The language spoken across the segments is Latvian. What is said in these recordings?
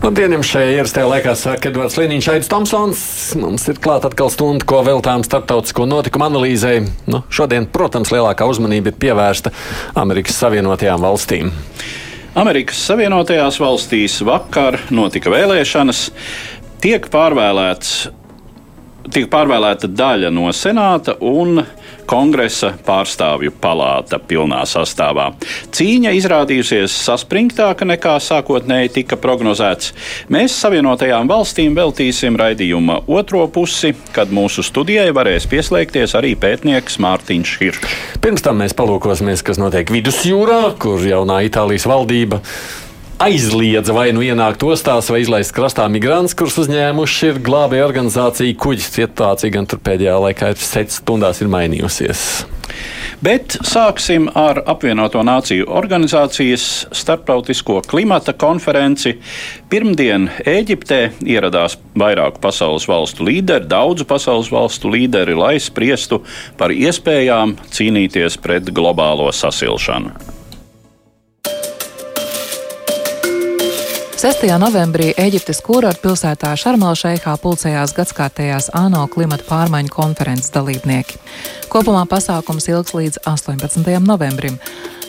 Labdien, jums šajā ierastajā laikā saka Edvards Liniņš, Aits Tomsons. Mums ir klāta atkal stunda, ko veltām starptautisko notikumu analīzei. Nu, šodien, protams, lielākā uzmanība ir pievērsta Amerikas Savienotajām valstīm. Amerikas Savienotajās valstīs vakar notika vēlēšanas. Tiek pārvēlēts tiek pārvēlēta daļa no senāta un kongresa pārstāvju palāta pilnā sastāvā. Cīņa izrādījusies saspringtāka nekā sākotnēji tika prognozēts. Mēs Savienotajām valstīm veltīsim raidījuma otro pusi, kad mūsu studijai varēs pieslēgties arī pētnieks Mārtiņš Hiršs. Pirms tam mēs palūkosimies, kas notiek vidusjūrā, kur jaunā Itālijas valdība aizliedza vai nu ienākt ostās, vai izlaist krastā migrants, kurus uzņēmuši ir glābēja organizācija kuģis. Situācija gan tur pēdējā laikā ir sets stundās ir mainījusies. Bet sāksim ar apvienoto nāciju organizācijas starptautisko klimata konferenci. Pirmdien Eģiptē ieradās vairāku pasaules valstu līderi, daudzu pasaules valstu līderi, lai spriestu par iespējām cīnīties pret globālo sasilšanu. 6. novembrī Eģiptes kurorta pilsētā Šarmalšeihā pulcējās gadskārtējās ANO klimata pārmaiņu konferences dalībnieki. Kopumā pasākums ilgs līdz 18. novembrim.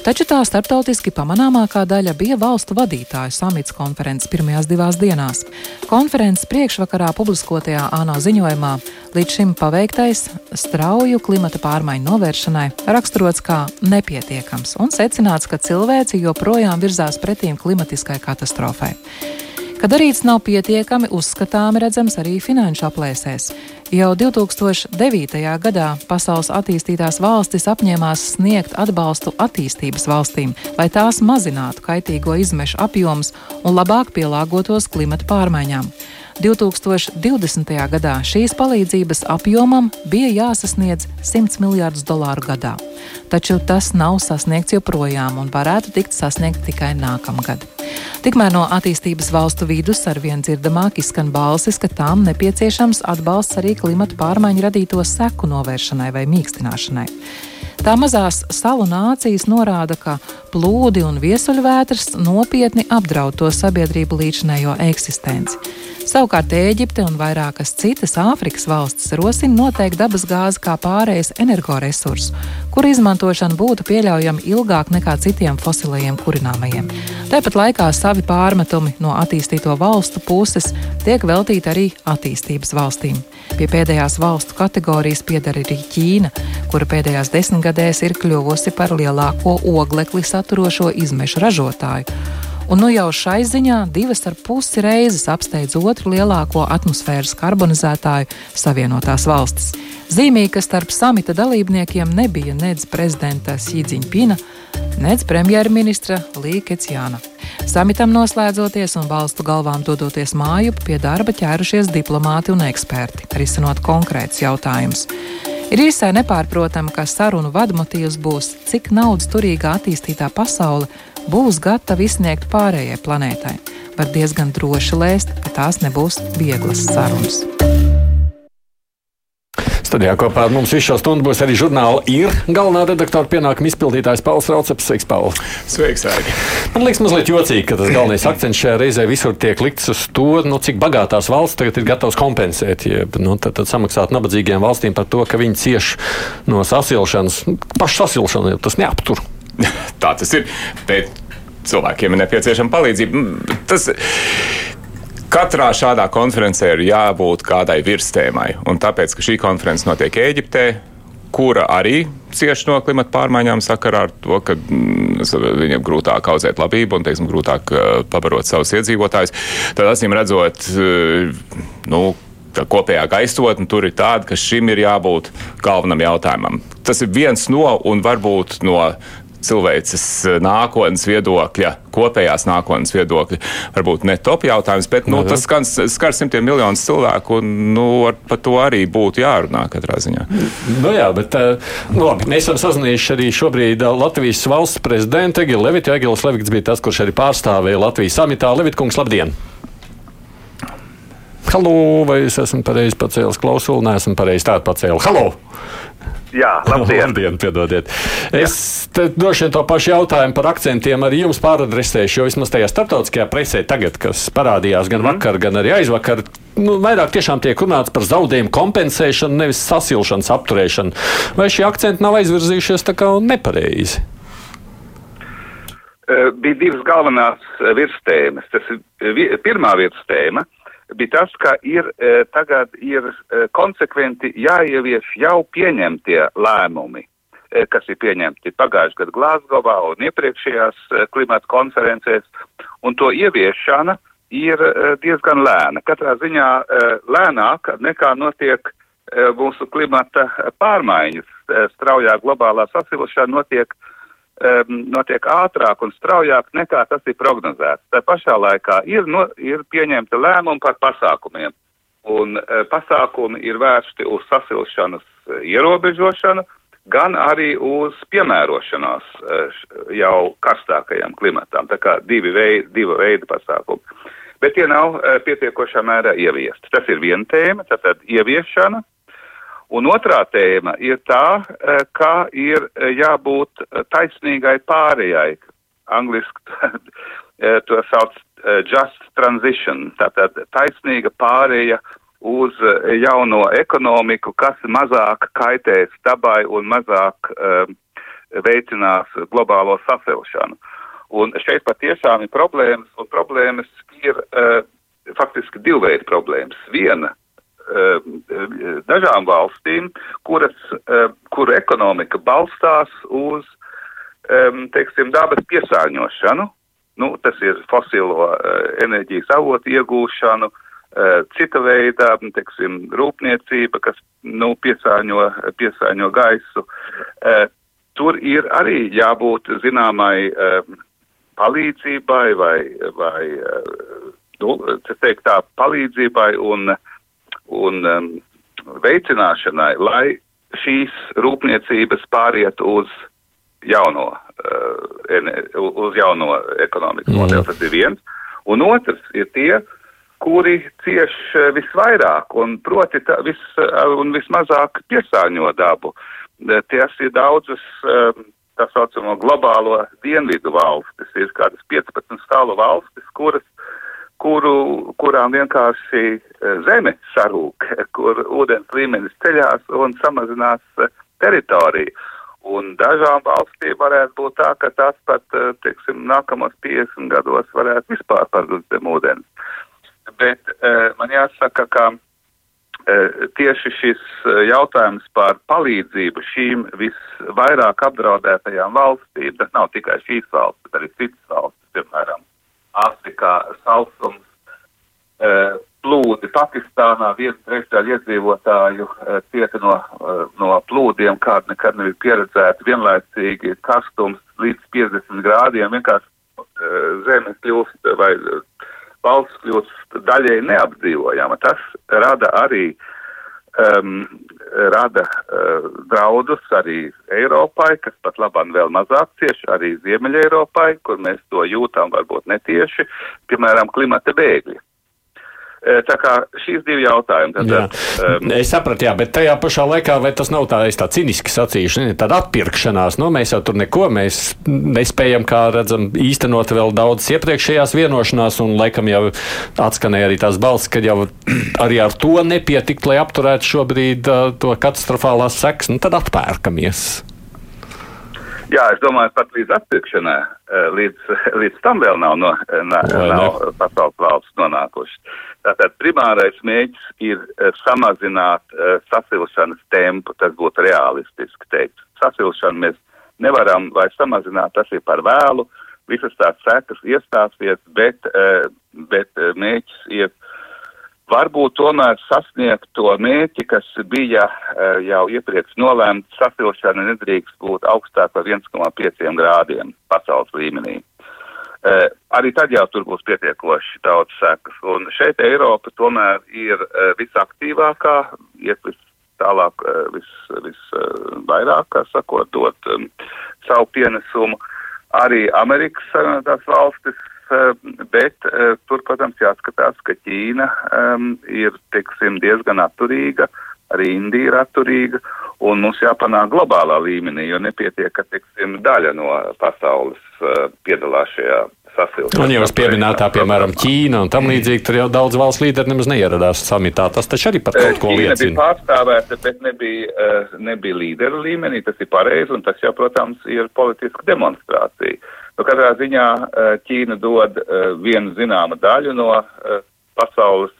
Taču tā starptautiski pamanāmākā daļa bija valstu vadītāju samits konferences pirmajās divās dienās. Konferences priekšvakarā publiskotajā ANO ziņojumā līdz šim paveiktais strauju klimata pārmaiņu novēršanai raksturots kā nepietiekams un secināts, ka cilvēci joprojām virzās pretīm klimatiskai katastrofai. Ka darīts nav pietiekami uzskatāmi redzams arī finanšu aplēsēs. Jau 2009. gadā pasaules attīstītās valstis apņēmās sniegt atbalstu attīstības valstīm, lai tās mazinātu kaitīgo izmešu apjomus un labāk pielāgotos klimata pārmaiņām. 2020. gadā šīs palīdzības apjomam bija jāsasniedz 100 miljardus dolāru gadā. Taču tas nav sasniegts joprojām un varētu tikt sasniegts tikai nākamgad. Tikmēr no attīstības valstu vidus arvien dzirdamāk izskan balsis, ka tām nepieciešams atbalsts arī klimata pārmaiņu radīto seku novēršanai vai mīkstināšanai. Tā mazās salu nācijas norāda, ka plūdi un viesuļvētras nopietni apdraud to sabiedrību līdzinējo eksistenci. Savukārt Ēģipte un vairākas citas Āfrikas valstis rosina noteikti dabas gāzi kā pārējais energoresursu, kur izmantošana būtu pieļaujama ilgāk nekā citiem fosilajiem kurināmajiem. Tāpat laikā savi pārmetumi no attīstīto valstu puses tiek veltīti arī attīstības valstīm. Pie pēdējās valstu kategorijas pieder arī Ķīna, kura pēdējās desmitgadēs ir kļuvusi par lielāko oglekli saturošo izmešu ražotāju un nu jau šai ziņā divas ar pusi reizes apsteidz otru lielāko atmosfēras karbonizētāju Savienotās valstis. Zīmīgi, ka starp samita dalībniekiem nebija nedz prezidenta Sīdziņpina, nedz premjerministra Līkeciāna. Samitam noslēdzoties un valstu galvām dodoties māju, pie darba ķērušies diplomāti un eksperti, risinot konkrētus jautājumus. Ir visai nepārprotami, ka sarunu vadmotīvs būs, cik naudas turīgā attīstītā pasaule būs gatavi izsniegt pārējai planētai. Var diezgan droši lēst, ka tās nebūs vieglas sarunas. Studijā kopā ar mums visu šo stundu būs arī žurnāla ir galvenā redaktora pienākuma izpildītājs Pauls Rauceps. Sveiks, Paul! Sveiks, Agi! Man liekas mazliet jocīgi, ka tas galvenais akcents šajā reizē visur tiek likts uz to, nu, cik bagātās valsts tagad ir gatavas kompensēt, jeb nu, tad, tad samaksāt nabadzīgajām valstīm par to, ka viņi cieš no sasilšanas. Pašu sasilšanu tas neaptur. Tā tas ir. Bet cilvēkiem ir nepieciešama palīdzība. Tas, Katrā šādā konferencē ir jābūt kādai virstēmai. Un tāpēc, ka šī konference notiek Ēģiptē, kura arī cieši no klimata pārmaiņām sakarā ar to, ka mm, viņiem grūtāk audzēt labību un, teiksim, grūtāk pabarot savus iedzīvotājus, tad, acīm redzot, nu, tā kopējā gaisotne tur ir tāda, ka šim ir jābūt galvenam jautājumam. Tas ir viens no un varbūt no cilvēces nākotnes viedokļa, kopējās nākotnes viedokļa, varbūt ne top jautājums, bet nu, tas skars, skar simtiem miljonus cilvēku, nu, par to arī būtu jārunā katrā ziņā. Nu jā, bet nu, labi, mēs esam sazinājuši arī šobrīd Latvijas valsts prezidentu Egilu Levitu. Egils Levits bija tas, kurš arī pārstāvēja Latvijas samitā. Levitkungs, labdien! Halo, vai es esmu pareizi pacēlis klausuli? Nē, esmu pareizi tādu pacēlis. Halo! Jā, labdien! labdien piedodiet. Es droši vien to pašu jautājumu par akcentiem arī jums pāradresēšu, jo vismaz tajā starptautiskajā presē tagad, kas parādījās gan mm. vakar, gan arī aizvakar, nu, vairāk tiešām tiek runāts par zaudējumu kompensēšanu, nevis sasilšanas apturēšanu. Vai šie akcenti nav aizvirzījušies tā kā nepareizi? Bija divas galvenās virstēmas. Tas ir pirmā virstēma bija tas, ka ir tagad ir konsekventi jāievieš jau pieņemtie lēmumi, kas ir pieņemti pagājušajā gadā Glāzgovā un iepriekšējās klimata konferencēs, un to ieviešana ir diezgan lēna. Katrā ziņā lēnāk nekā notiek mūsu klimata pārmaiņas. Straujā globālā sasilšana notiek uh, um, notiek ātrāk un straujāk nekā tas ir prognozēts. Tā pašā laikā ir, no, ir pieņemta lēmuma par pasākumiem, un uh, pasākumi ir vērsti uz sasilšanas uh, ierobežošanu, gan arī uz piemērošanās uh, jau karstākajam klimatam. Tā kā divi veidi, divi veidi pasākumi. Bet tie nav uh, pietiekošā mērā ieviesti. Tas ir viena tēma, tātad ieviešana, Un otrā tēma ir tā, eh, ka ir eh, jābūt eh, taisnīgai pārējai. Angliski to sauc just transition, tātad taisnīga pārēja uz jauno ekonomiku, kas mazāk kaitēs dabai un mazāk um, veicinās globālo sasilšanu. Un šeit patiešām ir problēmas, un problēmas ir uh, faktiski divu veidu problēmas. Viena dažām valstīm, kuras, eh, kuru ekonomika balstās uz, teiksim, dabas piesārņošanu. Nu, tas ir fosilo eh, enerģijas avotu iegūšanu, cita veida, teiksim, rūpniecība, kas, nu, piesārņo, piesārņo gaisu. Tur ir arī jābūt zināmai palīdzībai vai, vai nu, teikt tā, palīdzībai un uh, un um, veicināšanai, lai šīs rūpniecības pāriet uz jauno, uh, uz jauno ekonomikas modeli. Tas ir viens. Un otrs ir tie, kuri cieš uh, visvairāk un proti tā, vis, uh, un vismazāk piesāņo dabu. Tās ir daudzas um, tā saucamo globālo dienvidu valstis. Ir kādas 15 stāvu valstis, kuras kuru, kurām vienkārši e, zeme sarūk, kur ūdens līmenis ceļās un samazinās e, teritoriju. Un dažām valstīm varētu būt tā, ka tas pat, e, teiksim, nākamos 50 gados varētu vispār pazust zem ūdens. Bet man jāsaka, ka tieši šis jautājums par palīdzību šīm visvairāk apdraudētajām valstīm, tas nav tikai šīs valstis, bet arī citas valstis, piemēram, Āfrikā sausums, e, plūdi. Pakistānā, viena trešdaļa iedzīvotāju e, cieta no, e, no plūdiem, kāda nekad nebija pieredzēta, vienlaicīgi karstums līdz 50 grādiem, vienkārši zeme kļūst vai valsts kļūst daļai neapdzīvojama. Tas rada arī uh, um, rada uh, draudus arī Eiropai, kas pat labāk vēl mazāk cieši arī Ziemeļa Eiropai, kur mēs to jūtam varbūt netieši, piemēram, klimata bēgļi. Tā kā šīs divi jautājumi. Tad, jā. Um, es sapratu, jā, bet tajā pašā laikā, vai tas nav tā, tā ciniski sacīšu, ne, tāda atpirkšanās, nu, mēs jau tur neko, mēs nespējam, kā redzam, īstenot vēl daudz iepriekšējās vienošanās, un laikam jau atskanēja arī tās balss, ka jau arī ar to nepietikt, lai apturētu šobrīd uh, to katastrofālās seks, nu, tad atpērkamies. Jā, es domāju, pat līdz atpirkšanai, līdz, līdz tam vēl nav, no, nav, nav pasaules valsts nonākuši. Tātad primārais mēģis ir samazināt sasilšanas tempu, tas būtu realistiski teikt. Sasilšanu mēs nevaram vairs samazināt, tas ir par vēlu, visas tās sekas iestāsies, bet, bet mēģis ir varbūt tomēr sasniegt to mērķi, kas bija uh, jau iepriekš nolēmts, sasilšana nedrīkst būt augstāk par 1,5 grādiem pasaules līmenī. Uh, arī tad jau tur būs pietiekoši daudz sekas. Un šeit Eiropa tomēr ir uh, visaktīvākā, iet vis tālāk, uh, vis, visvairāk, uh, kā sakot, dot um, savu pienesumu. Arī Amerikas Savienotās valstis Eh, bet eh, tur, protams, jāskatās, ka Ķīna um, ir, teiksim, diezgan atturīga, arī Indija ir atturīga, un mums jāpanāk globālā līmenī, jo nepietiek, ka, teiksim, daļa no pasaules uh, piedalās šajā sasilšanā. Un jau es pieminētā, piemēram, Ķīna un tam līdzīgi, tur jau daudz valsts līderi nemaz neieradās samitā. Tas taču arī par kaut ko Ķīna liecina. bija pārstāvēta, bet nebija, nebija līderu līmenī, tas ir pareizi, un tas jau, protams, ir politiska demonstrācija. Nu, katrā ziņā eh, Ķīna dod eh, vienu zināmu daļu no eh, pasaules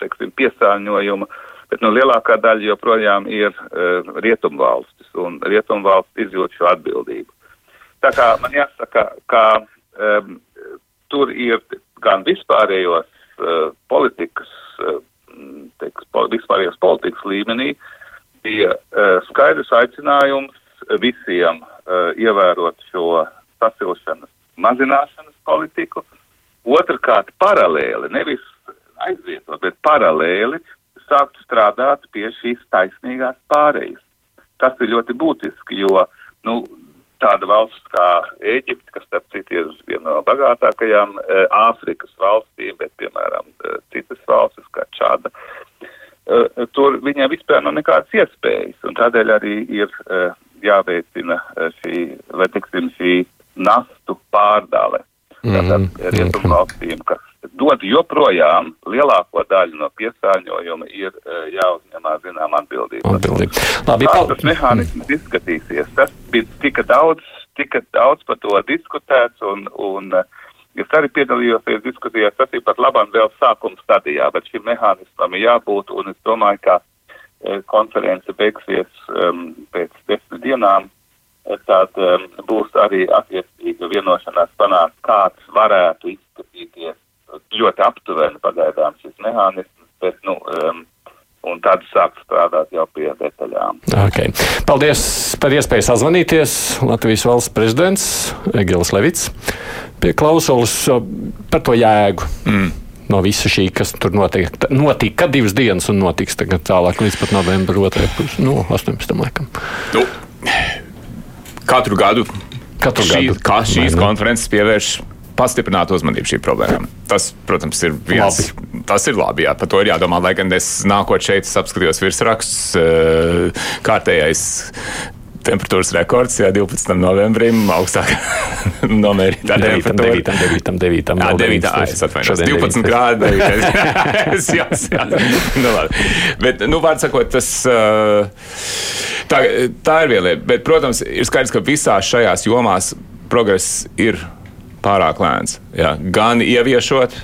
teiksim, piesārņojuma, bet nu, lielākā daļa joprojām ir rietumvalstis, un rietumvalstis izjūt šo atbildību. Tā kā man jāsaka, ka um, tur ir gan vispārējos uh, politikas, uh, teiks, pol vispārējos politikas līmenī, bija uh, skaidrs aicinājums visiem uh, ievērot šo sasilšanas mazināšanas politiku. Otrakārt, paralēli, nevis aizvietot, bet paralēli sākt strādāt pie šīs taisnīgās pārējas. Tas ir ļoti būtiski, jo nu, tāda valsts kā Ēģipte, kas starp citu ir viena no bagātākajām e, Āfrikas valstīm, bet, piemēram, e, citas valstis kā Čāda, e, tur viņiem vispār nav nekādas iespējas, un tādēļ arī ir jāveicina šī, vai tiksim, šī nastu pārdale. Mm -hmm. Tātad mhm. kas dod joprojām lielāko daļu no piesārņojuma, ir uh, jāuzņemās zinām atbildība. atbildība. Labi, Kā tas mehānisms izskatīsies? Tas bija tika daudz, tika daudz par to diskutēts un, un uh, Es arī piedalījos diskusijās, tas ir pat labam vēl sākuma stadijā, bet šim mehānismam ir jābūt, un es domāju, ka e, konference beigsies um, pēc desmit dienām, tad um, būs arī attiecīga vienošanās panākt, kāds varētu ļoti aptuveni pagaidām šis mehānisms, bet, nu, um, un tad sākt strādāt jau pie detaļām. Okay. Paldies par iespēju sazvanīties. Latvijas valsts prezidents Egils Levits pie klausulas par to jēgu. Mm. No visa šī, kas tur notiek, notika divas dienas un notiks tagad tālāk līdz pat novembra 2. pusē, no 18. laikam. Nu, katru gadu, katru šī, gadu. kā šīs Vai, konferences pievērš pastiprināt uzmanību šīm problēmām. Tas, protams, ir viens. Labi. Tas ir labi, jā, par to ir jādomā. Lai gan es nākot šeit, apskatījos virsrakstus, eh, kārtējais temperatūras rekords, jā, 12. novembrim augstāk nomērītā temperatūra. 9. 9. 9. Jā, 9. Jā, es atvainojos. 12 grādi. es jā, jā. Nu, labi. Bet, nu, vārds sakot, tas. Tā, tā ir viena lieta. Bet, protams, ir skaidrs, ka visās šajās jomās progress ir pārāk lēns. Jā. Gan ieviešot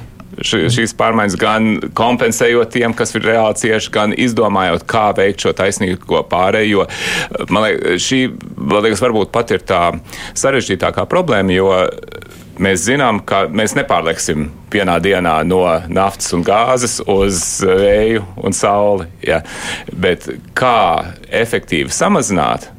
šīs pārmaiņas, gan kompensējot tiem, kas ir reāli cieši, gan izdomājot, kā veikt šo taisnīgo pārēju. Jo man liekas, šī man liekas, varbūt pat ir tā sarežģītākā problēma, jo mēs zinām, ka mēs nepārlieksim vienā dienā no naftas un gāzes uz vēju un sauli. Ja. Bet kā efektīvi samazināt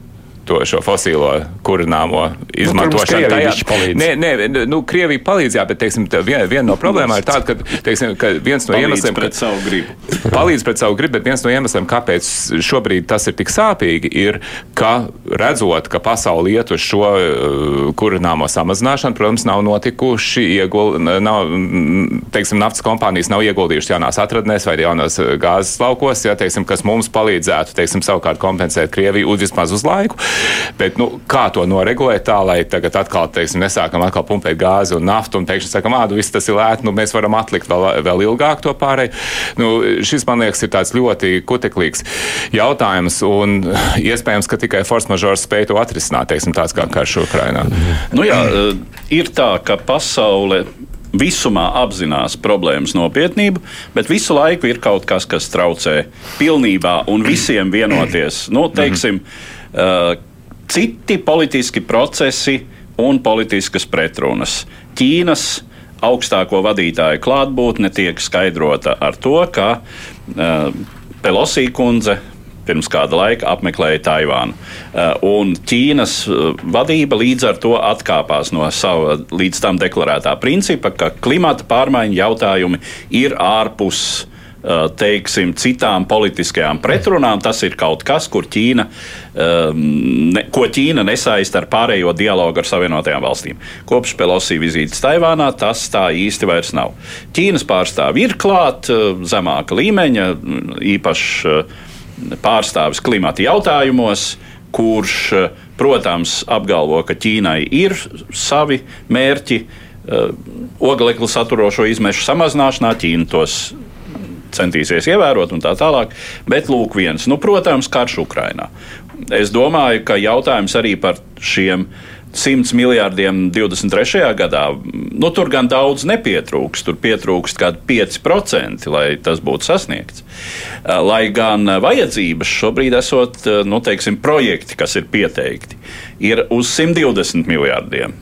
to šo fosilo kurināmo izmantošanu. Nu, Tajā, nē, nē, nu, Krievija palīdz, jā, bet teiksim, viena, viena no problēmām ir tāda, ka, teiksim, ka viens no palīdz iemesliem, pret savu gribu. palīdz pret savu gribu, bet viens no iemesliem, kāpēc šobrīd tas ir tik sāpīgi, ir, ka redzot, ka pasauli iet uz šo uh, kurināmo samazināšanu, protams, nav notikuši iegul, nav, teiksim, naftas kompānijas nav ieguldījušas jaunās atradnēs vai jaunās uh, gāzes laukos, ja, teiksim, kas mums palīdzētu, teiksim, savukārt kompensēt Krieviju vismaz uz laiku. Bet, nu, kā to noregulēt tā, lai tagad atkal, teiksim, nesākam atkal pumpēt gāzi un naftu un pēkšņi sakam, ah, viss tas ir lēti, nu, mēs varam atlikt vēl, vēl ilgāk to pārēju. Nu, šis, man liekas, ir tāds ļoti kuteklīgs jautājums un iespējams, ka tikai force majeure spēj to atrisināt, teiksim, tāds kā karš Ukrainā. Nu, jā, ir tā, ka pasaule visumā apzinās problēmas nopietnību, bet visu laiku ir kaut kas, kas traucē pilnībā un visiem vienoties. Nu, teiksim, uh, citi politiski procesi un politiskas pretrunas. Ķīnas augstāko vadītāju klātbūtne tiek skaidrota ar to, ka uh, Pelosī kundze pirms kāda laika apmeklēja Taivānu. Un Ķīnas vadība līdz ar to atkāpās no sava līdz tam deklarētā principa, ka klimata pārmaiņu jautājumi ir ārpus teiksim, citām politiskajām pretrunām. Tas ir kaut kas, kur Ķīna, ne, ko Ķīna nesaista ar pārējo dialogu ar Savienotajām valstīm. Kopš Pelosī vizītes Taivānā tas tā īsti vairs nav. Ķīnas pārstāvji ir klāt zemāka līmeņa, īpaši pārstāvis klimata jautājumos, kurš, protams, apgalvo, ka Ķīnai ir savi mērķi. Oglekli saturošo izmešu samazināšanā Ķīna tos centīsies ievērot un tā tālāk. Bet lūk, viens, nu, protams, karš Ukrainā. Es domāju, ka jautājums arī par šiem 100 miljārdiem 23. gadā, nu, tur gan daudz nepietrūks. Tur pietrūkst kaut kādi 5%, lai tas būtu sasniegts. Lai gan vajadzības šobrīd esot, nu, teiksim, projekti, kas ir pieteikti, ir uz 120 miljārdiem.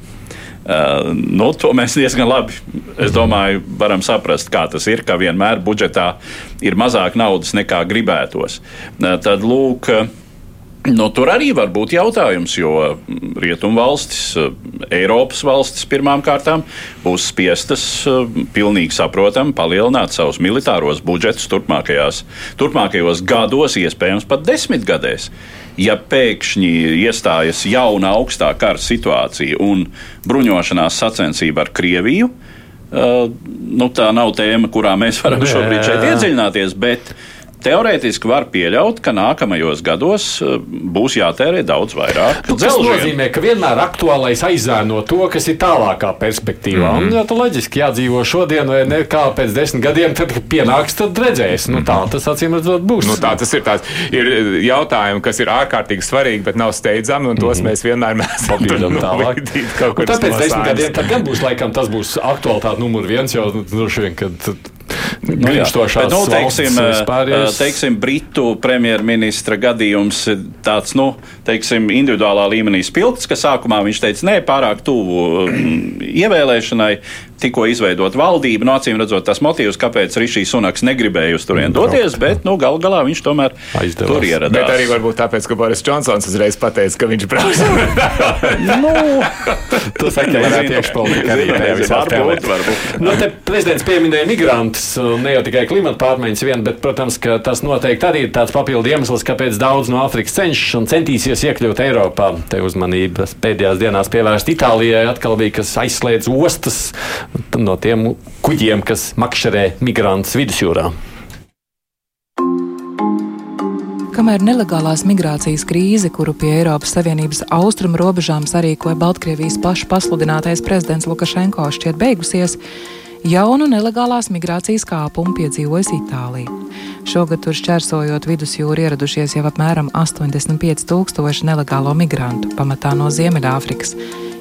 Uh, nu, to mēs diezgan labi domāju, varam saprast, kā tas ir, ka vienmēr budžetā ir mazāk naudas nekā gribētos. Uh, tad, lūk, Nu, tur arī var būt jautājums, jo rietumvalstis, Eiropas valstis pirmām kārtām būs spiestas pilnīgi saprotami palielināt savus militāros budžetus turpmākajos gados, iespējams pat desmitgadēs ja pēkšņi iestājas jauna augstā kara situācija un bruņošanās sacensība ar Krieviju, uh, nu, tā nav tēma, kurā mēs varam šobrīd šeit iedziļināties. Bet, uh, Teorētiski var pieļaut, ka nākamajos gados eh, būs jātērē daudz vairāk. Nu, tas nozīmē, ka vienmēr aktuālais aizēno to, kas ir tālākā perspektīvā. Mm -hmm. Un, ja tā loģiski jādzīvo šodien, vai ne kā pēc desmit gadiem, tad, kad pienāks, tad redzēs. Nu, tā tas acīm redzot būs. Nu, tā tas ir. Tāds, ir jautājumi, kas ir ārkārtīgi svarīgi, bet nav steidzami, un tos mm -hmm. mēs vienmēr mēģinām papildināt tālāk. Tāpēc desmit gadiem gan būs laikam tas būs aktualitāte numur viens, jo nu, droši vien, kad Nu, jā, bet, nu, teiksim, vispārējais... teiksim, Britu premjerministra gadījums tāds, nu, teiksim, individuālā līmenī spilgts, ka sākumā viņš teica, nē, pārāk tuvu ievēlēšanai, tikko izveidot valdību. No nu, acīm redzot, tas motīvs, kāpēc Rišijs Sunaks negribēja uz turieni doties, bet nu, gal galā viņš tomēr Aizdevās. tur ieradās. Bet arī varbūt tāpēc, ka Boris Džonsons uzreiz pateica, ka viņš brauks. nu, tas ir tieši politika arī tajā visā varbūt, varbūt. Nu, te prezidents pieminēja migrantus, ne jau tikai klimata pārmaiņas vien, bet, protams, ka tas noteikti arī ir tāds papildu iemesls, kāpēc daudz no Āfrikas cenšas un centīsies iekļūt Eiropā. Te uzmanības pēdējās dienās pievērst Itālijai atkal bija, kas aizslēdz ostas no tiem kuģiem, kas makšķerē migrantus vidusjūrā. Kamēr nelegālās migrācijas krīze, kuru pie Eiropas Savienības austrumu robežām sarīkoja Baltkrievijas pašu pasludinātais prezidents Lukašenko, šķiet beigusies, jaunu nelegālās migrācijas kāpumu piedzīvojas Itālija. Šogad tur šķērsojot vidusjūru ieradušies jau apmēram 85 tūkstoši nelegālo migrantu, pamatā no Ziemeļāfrikas.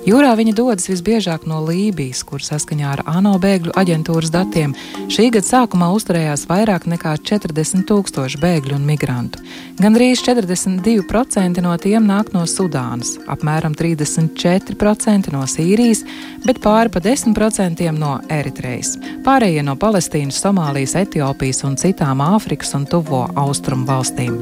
Jūrā viņi dodas visbiežāk no Lībijas, kur saskaņā ar ANO bēgļu aģentūras datiem šī gada sākumā uzturējās vairāk nekā 40 tūkstoši bēgļu un migrantu. Gandrīz 42% no tiem nāk no Sudānas, apmēram 34% no Sīrijas, bet pāri pa 10% no Eritrejas. Pārējie no Palestīnas, Somālijas, Etiopijas un citām Āfrikas un Tuvo austrumu valstīm.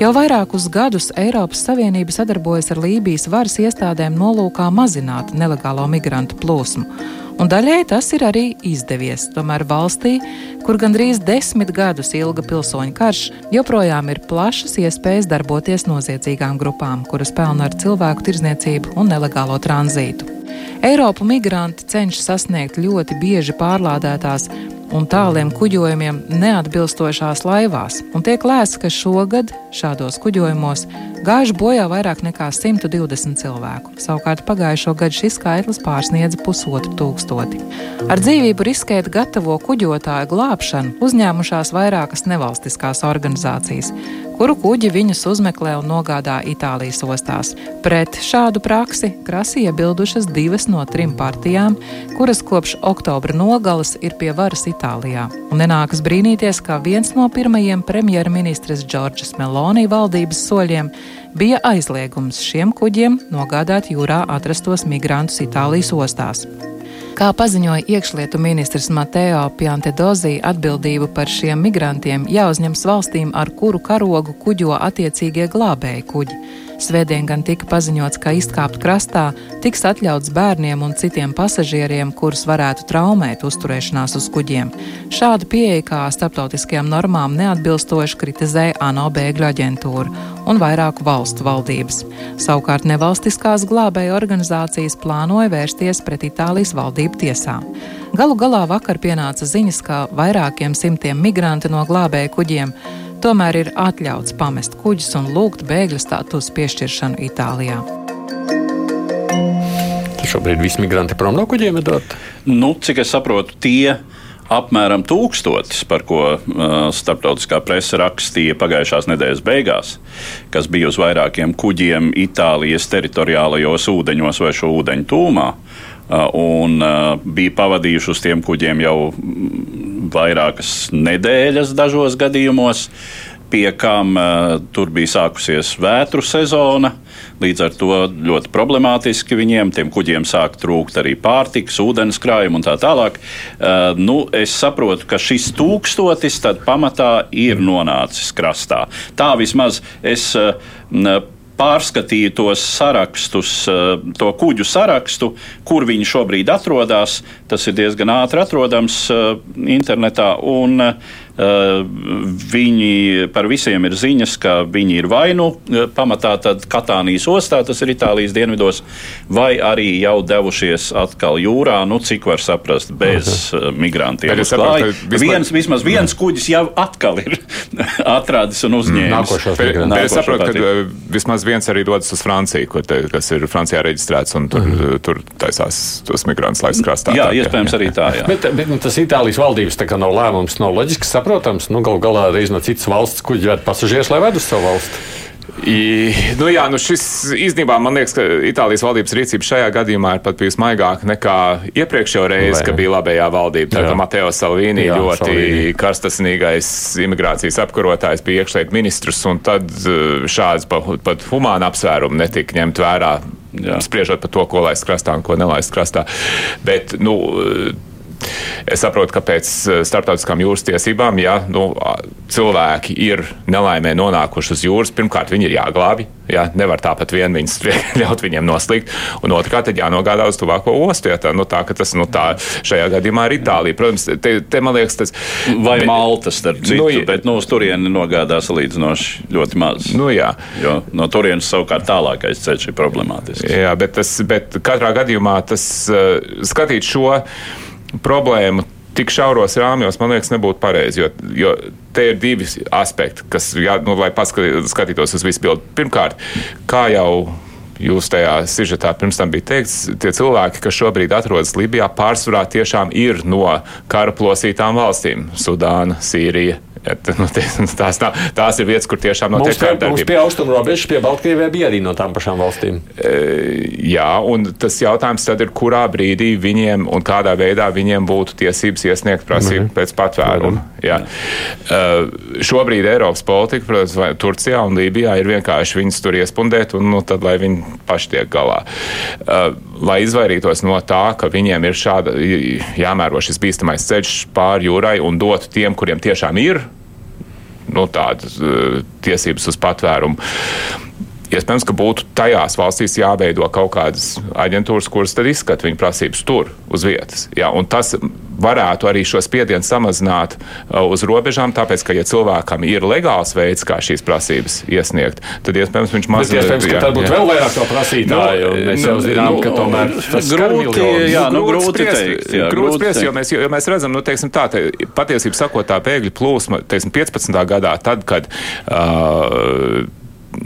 Jau vairākus gadus Eiropas Savienība sadarbojas ar Lībijas varas iestādēm nolūkā mazināt nelegālo migrantu plūsmu. Un daļēji tas ir arī izdevies. Tomēr valstī, kur gandrīz desmit gadus ilga pilsoņu karš, joprojām ir plašas iespējas darboties noziedzīgām grupām, kuras pelna ar cilvēku tirzniecību un nelegālo tranzītu. Eiropu migranti cenšas sasniegt ļoti bieži pārlādētās un tāliem kuģojumiem neatbilstošās laivās, un tiek lēsts, ka šogad šādos kuģojumos gājuši bojā vairāk nekā 120 cilvēku. Savukārt pagājušo gadu šis skaitlis pārsniedza pusotru tūkstoti. Ar dzīvību riskēt gatavo kuģotāju glābšanu uzņēmušās vairākas nevalstiskās organizācijas, kuru kuģi viņus uzmeklē un nogādā Itālijas ostās. Pret šādu praksi krasi iebildušas divas no trim partijām, kuras kopš oktobra nogalas ir pie varas Itālijā. Un nenākas brīnīties, ka viens no pirmajiem premjerministres Džordžas Meloni valdības soļiem bija aizliegums šiem kuģiem nogādāt jūrā atrastos migrantus Itālijas ostās. Kā paziņoja iekšlietu ministrs Mateo Piantedozī, atbildību par šiem migrantiem jāuzņems valstīm, ar kuru karogu kuģo attiecīgie glābēji kuģi. Svētdien gan tika paziņots, ka izkāpt krastā tiks atļauts bērniem un citiem pasažieriem, kurus varētu traumēt uzturēšanās uz kuģiem. Šādu pieeja kā starptautiskajām normām neatbilstoši kritizēja ANO bēgļu aģentūra un vairāku valstu valdības. Savukārt nevalstiskās glābēju organizācijas plānoja vērsties pret Itālijas valdību tiesā. Galu galā vakar pienāca ziņas, ka vairākiem simtiem migrantu no glābēju kuģiem tomēr ir atļauts pamest kuģus un lūgt bēgļu statusu piešķiršanu Itālijā. Šobrīd visi migranti prom no kuģiem ir doti. Nu, cik es saprotu, tie apmēram tūkstotis, par ko uh, starptautiskā presa rakstīja pagājušās nedēļas beigās, kas bija uz vairākiem kuģiem Itālijas teritoriālajos ūdeņos vai šo ūdeņu tūmā. Uh, un uh, bija pavadījuši uz tiem kuģiem jau vairākas nedēļas dažos gadījumos, pie kam uh, tur bija sākusies vētru sezona. Līdz ar to ļoti problemātiski viņiem, tiem kuģiem sāk trūkt arī pārtikas, ūdens krājuma un tā tālāk. Uh, nu, es saprotu, ka šis tūkstotis pamatā ir nonācis krastā. Tā vismaz es. Uh, pārskatīju tos sarakstus, eh, to kuģu sarakstu, kur viņi šobrīd atrodas. Tas ir diezgan ātri atrodams eh, internetā. Un, Uh, viņi par visiem ir ziņas, ka viņi ir vai nu pamatā Katānijas ostā, tas ir Itālijas dienvidos, vai arī jau devušies atkal jūrā, nu cik var saprast, bez uh, migrantiem. Saprotu, vispār... viens, vismaz viens kuģis jau atkal ir atradis un uzņēmis. Nākošos migrantus. Es saprotu, ka vismaz viens arī dodas uz Franciju, te, kas ir Francijā reģistrēts, un tur, mm. tur taisās tos migrantus laist krastā. Jā, tā, iespējams jā. arī tā, jā. Bet, bet nu, tas Itālijas valdības tā kā nav lēmums, nav loģiski saprotams saprotams. Nu, Galu galā reiz no citas valsts kuģi ved pasažierus, lai ved uz savu valsti. I, nu jā, nu šis īstenībā man liekas, ka Itālijas valdības rīcība šajā gadījumā ir pat bijusi maigāka nekā iepriekšējā reizē, kad bija labējā valdība. Tā kā Mateo Salvini jā, ļoti Salvini. karstasinīgais imigrācijas apkarotājs bija iekšlietu ministrs, un tad eh, šāds pat humāna apsvērumi netika ņemt vērā. Jā. Spriežot par to, ko laist krastā un ko nelaist krastā. Bet, nu, Es saprotu, ka pēc eh, starptautiskām jūras tiesībām, ja nu, cilvēki ir nelaimē nonākuši uz jūras, pirmkārt viņi ir jāglābj. Ja, nevar tāpat vien viņus ļaut viņiem noslīgt, un otrkārt, tad jānogādā uz tuvāko ostu. Ja, tā, nu, tā, tas nu, tā, šajā gadījumā ir Itālija. Protams, te, te man liekas, tas vai bet, Malta starp citu, nu, bet nu, uz turieni nogādā salīdzinoši ļoti maz. Nu, jā. jo no turienes savukārt tālākais ceļš ir problemātisks. Jā, bet, tas, bet katrā gadījumā tas uh, skatīt šo problēmu tik šauros rāmjos, man liekas, nebūtu pareizi. Jo, jo te ir divi aspekti, kas, jā, nu, lai paskatītos uz visu bildi. Pirmkārt, kā jau jūs tajā sižetā pirms tam bija teikts, tie cilvēki, kas šobrīd atrodas Libijā, pārsvarā tiešām ir no kara plosītām valstīm - Sudāna, Sīrija, Ja, nu, tās, tā, tās ir vietas, kur tiešām notiek kārdarbība. Mums pie austrumu robežas, pie Baltkrievijā bija arī no tām pašām valstīm. E, jā, un tas jautājums tad ir, kurā brīdī viņiem un kādā veidā viņiem būtu tiesības iesniegt prasību mm. pēc patvēruma. Jā. E, šobrīd Eiropas politika, protams, Turcijā un Lībijā ir vienkārši viņus tur iespundēt un nu, tad, lai viņi paši tiek galā. E, lai izvairītos no tā, ka viņiem ir šāda jāmēro šis bīstamais ceļš pāri jūrai un dotu tiem, kuriem tiešām ir nu, tādas uh, tiesības uz patvērumu. Iespējams, ka būtu tajās valstīs jāveido kaut kādas aģentūras, kuras tad izskata viņu prasības tur, uz vietas. Jā, tas varētu arī šo spiedienu samazināt uh, uz robežām, tāpēc, ka, ja cilvēkam ir legāls veids, kā šīs prasības iesniegt, tad iespējams viņš mazliet. Iespējams, ka tad būtu vēl vairāk to prasītāju. Nu, mēs jau nu, zinām, nu, ka tomēr tas grūti, jā, nu, grūti spriest, teikt. Jā, grūti spriest, jo mēs, jo mēs redzam, nu, teiksim tā, te, patiesību sakot, tā bēgļu plūsma, teiksim, 15. gadā, tad, kad uh,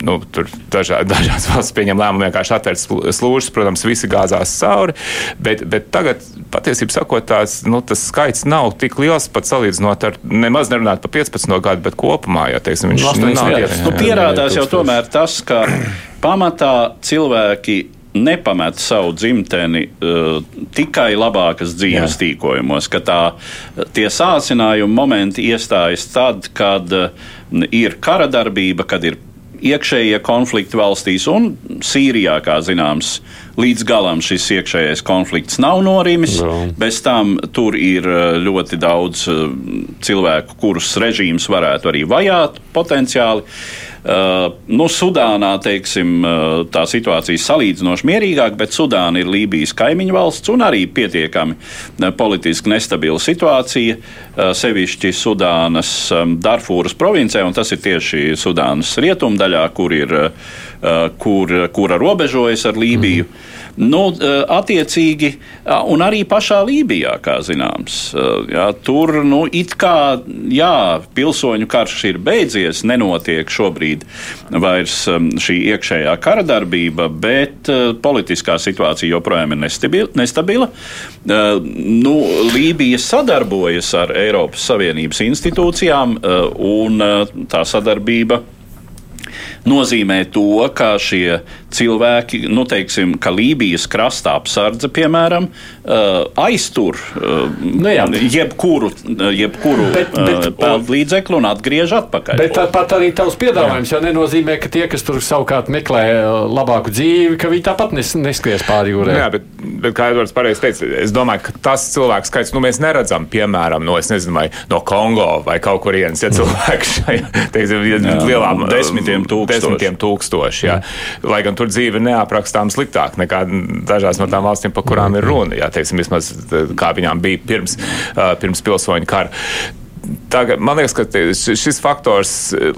nu, tur dažā, dažās valsts pieņem lēmumu vienkārši atvērt slūžas, protams, visi gāzās cauri, bet, bet tagad, patiesībā sakot, tās, nu, tas skaits nav tik liels, pat salīdzinot ar, nemaz nerunāt par 15 gadu, bet kopumā, ja teiksim, viņš nu, nav. Nu, pierādās jau tomēr tas, ka pamatā cilvēki nepamet savu dzimteni uh, tikai labākas dzīves Jā. tīkojumos, ka tā, tie sācinājuma momenti iestājas tad, kad uh, ir kara darbība, kad ir iekšējie konflikti valstīs, un Sīrijā, kā zināms, līdz galam šis iekšējais konflikts nav norimis. No. Bez tam tur ir ļoti daudz cilvēku, kurus režīms varētu arī vajāt potenciāli. Uh, nu, Sudānā teiksim, uh, tā situācija ir salīdzinoši mierīgāka, bet Sudāna ir Lībijas kaimiņu valsts un arī pietiekami uh, politiski nestabila situācija. Sevišķi Sudānas um, Darfūras provincē, un tas ir tieši Sudānas rietumdaļā, kur, ir, kur, kura robežojas ar Lībiju. Mm. Nu, eh, attiecīgi, un arī pašā Lībijā, kā zināms, jā, tur nu, it kā jā, pilsoņu karš ir beidzies, nenotiek šobrīd vairs šī iekšējā kara darbība, bet politiskā situācija joprojām ir nestabila. Nu, Lībija sadarbojas ar Eiropas Savienības institūcijām, un tā sadarbība nozīmē to, ka šie cilvēki, nu, teiksim, ka Lībijas krasta apsardze, piemēram, uh, aiztur uh, nu, jā. jebkuru, jebkuru bet, bet, peldu līdzekli un atgriež atpakaļ. Bet tāpat arī tavs piedāvājums jā. jau nenozīmē, ka tie, kas tur savukārt meklē labāku dzīvi, ka viņi tāpat nes, neskries pāri jūrai. Jā, bet, bet kā Edvards pareizi teica, es domāju, ka tas cilvēks skaits, nu, mēs neredzam, piemēram, no, nezinu, vai, no Kongo vai kaut kurienes, ja cilvēki šajā, teiksim, lielām desmitiem tūkstoši. Desmitiem tūkstoši jā. Lai gan tur dzīve ir neaprakstām sliktāk nekā dažās no tām valstīm, par kurām ir runa. Jā, teiksim, vismaz kā viņām bija pirms, pirms pilsoņu kara. Tagad, man liekas, ka šis faktors,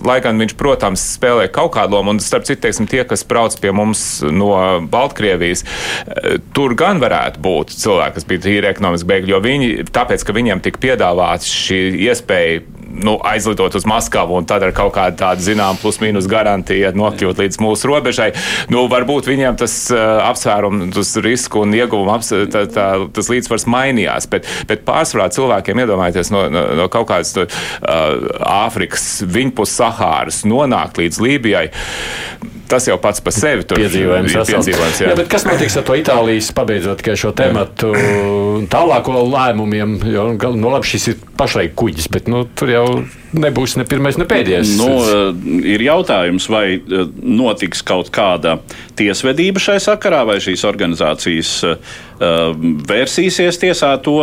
lai gan viņš, protams, spēlē kaut kādu lomu, un starp citu, teiksim, tie, kas brauc pie mums no Baltkrievijas, tur gan varētu būt cilvēki, kas bija tīri ekonomiski bēgļi, jo viņi, tāpēc, ka viņiem tika piedāvāts šī iespēja nu, aizlidot uz Maskavu un tad ar kaut kādu tādu zinām plus-mínus garantiju nokļūt līdz mūsu robežai. Nu, varbūt viņiem tas uh, apsvērums, tas risku un ieguvumu aps, tā, tā, tas līdzsvars mainījās, bet, bet pārsvarā cilvēkiem iedomājieties no, no, no kaut kādas no, uh, Āfrikas, viņpus Sahāras nonākt līdz Lībijai tas jau pats par sevi ir piedzīvojums. piedzīvojums jā. Jā, bet kas notiks ar to Itālijas, pabeidzot šo tematu, tālāko lēmumiem? Jo, nu, labi, šis ir pašlaik kuģis, bet nu, tur jau nebūs ne pirmais, ne pēdējais. Nu, eh, ir jautājums, vai eh, notiks kaut kāda tiesvedība šai sakarā, vai šīs organizācijas uh, vērsīsies tiesā. To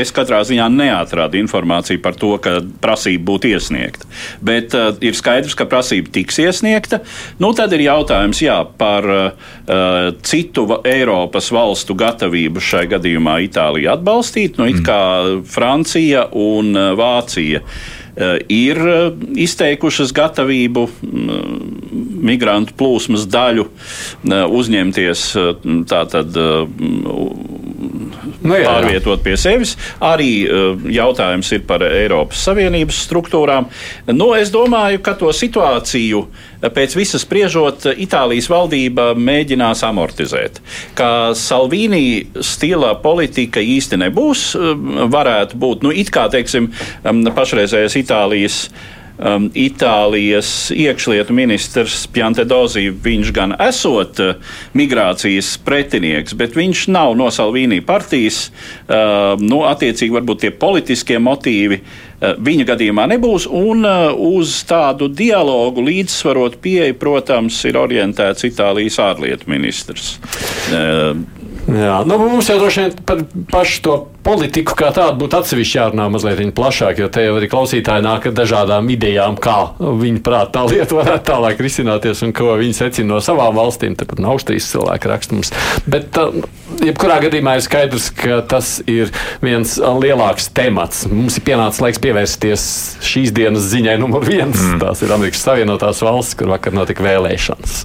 es katrā ziņā neatrādu informāciju par to, ka prasība būtu iesniegta. Bet ir skaidrs, ka prasība tiks iesniegta. Nu, tad ir jautājums jā, par citu Eiropas valstu gatavību šai gadījumā Itāliju atbalstīt. Nu, it kā Francija un Vācija Eh, ir eh, izteikušas gatavību mm, migrantu plūsmas daļu eh, uzņemties tātad nu, jā, pārvietot pie sevis. Arī jautājums ir par Eiropas Savienības struktūrām. Nu, es domāju, ka to situāciju pēc visas spriežot, Itālijas valdība mēģinās amortizēt. Kā Salvīni stila politika īsti nebūs, varētu būt, nu, it kā, teiksim, pašreizējais Itālijas um, Itālijas iekšlietu ministrs Pjantedozi, viņš gan esot uh, migrācijas pretinieks, bet viņš nav no Salvīnī partijas. Uh, nu, attiecīgi, varbūt tie politiskie motīvi uh, viņa gadījumā nebūs, un uh, uz tādu dialogu līdzsvarot pieeju, protams, ir orientēts Itālijas ārlietu ministrs. Jā, nu, mums jau droši vien par pašu to politiku kā tādu būtu atsevišķi jārunā mazliet plašāk, jo te jau arī klausītāji nāk ar dažādām idejām, kā viņi prāt tā lieta varētu tālāk risināties un ko viņi secina no savām valstīm. Tāpat nav trīs cilvēku rakstums. Bet, jebkurā gadījumā ir skaidrs, ka tas ir viens lielāks temats. Mums ir pienācis laiks pievērsties šīs dienas ziņai numur viens. Mm. Tās ir Amerikas Savienotās valsts, kur vakar notika vēlēšanas.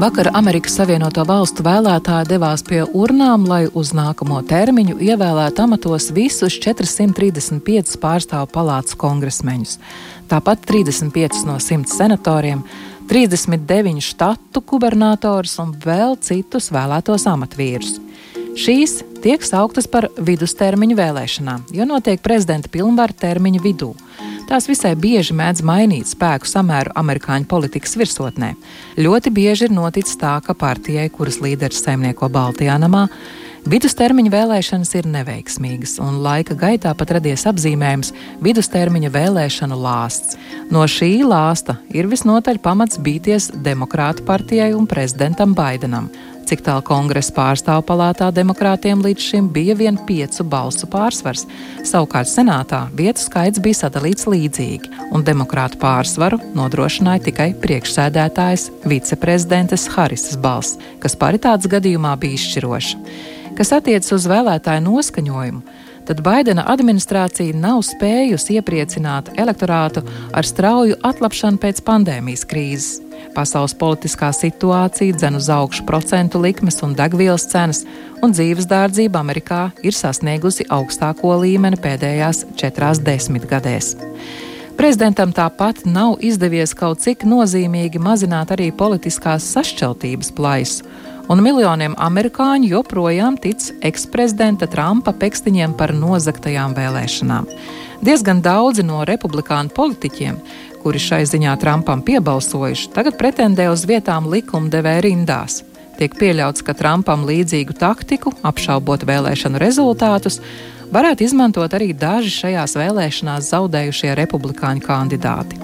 Vakar Amerikas Savienoto Valstu vēlētāji devās pie urnām, lai uz nākamo termiņu ievēlētu amatos visus 435 pārstāvu palātas kongresmeņus. Tāpat 35 no 100 senatoriem, 39 štatu gubernatorus un vēl citus vēlētos amatvīrus. Šīs tiek sauktas par vidustermiņu vēlēšanām, jo notiek prezidenta pilnvaru termiņa vidū. Tās visai bieži mēdz mainīt spēku samēru amerikāņu politikas virsotnē. Ļoti bieži ir noticis tā, ka partijai, kuras līderis saimnieko Baltijā namā, Vidustermiņa vēlēšanas ir neveiksmīgas, un laika gaitā pat radies apzīmējums vidustermiņa vēlēšanu lāsts. No šī lāsta ir visnotaļ pamats bīties Demokrātu partijai un prezidentam Baidenam. Cik tālu kongresa pārstāvu palātā demokrātiem līdz šim bija vien piecu balsu pārsvars. Savukārt senātā vietu skaits bija sadalīts līdzīgi, un demokrātu pārsvaru nodrošināja tikai priekšsēdētājs viceprezidentes Harisas balss, kas paritātes gadījumā bija izšķiroša. Kas attiecas uz vēlētāju noskaņojumu, tad Baidena administrācija nav spējusi iepriecināt elektorātu ar strauju atlapšanu pēc pandēmijas krīzes. Pasaules politiskā situācija dzen uz augšu procentu likmes un degvielas cenas, un dzīves dārdzība Amerikā ir sasniegusi augstāko līmeni pēdējās četrās desmitgadēs. Prezidentam tāpat nav izdevies kaut cik nozīmīgi mazināt arī politiskās sašķeltības plaisu, un miljoniem amerikāņu joprojām tic eksprezidenta Trumpa pekstiņiem par nozagtajām vēlēšanām. Diezgan daudzi no republikāņu politiķiem kuri šai ziņā Trumpam piebalsojuši, tagad pretendē uz vietām likumdevēja rindās. Tiek pieļauts, ka Trumpam līdzīgu taktiku, apšaubot vēlēšanu rezultātus, varētu izmantot arī daži šajās vēlēšanās zaudējušie republikāņu kandidāti.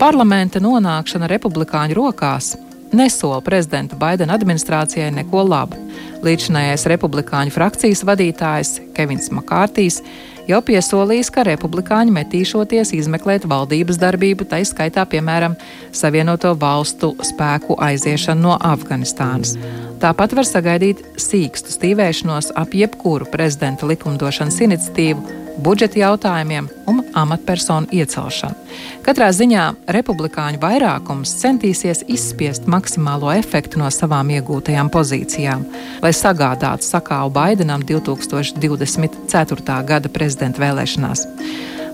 Parlamenta nonākšana republikāņu rokās nesola prezidenta Baidena administrācijai neko labu. Līdzinājais republikāņu frakcijas vadītājs Kevins Makārtīs jau piesolījis, ka republikāņi metīšoties izmeklēt valdības darbību, tā izskaitā, piemēram, Savienoto valstu spēku aiziešanu no Afganistānas. Tāpat var sagaidīt sīkstu stīvēšanos ap jebkuru prezidenta likumdošanas iniciatīvu, budžeta jautājumiem un amatpersonu iecelšanu. Katrā ziņā republikāņu vairākums centīsies izspiest maksimālo efektu no savām iegūtajām pozīcijām, lai sagādātu sakāvu Baidenam 2024. gada prezidenta vēlēšanās.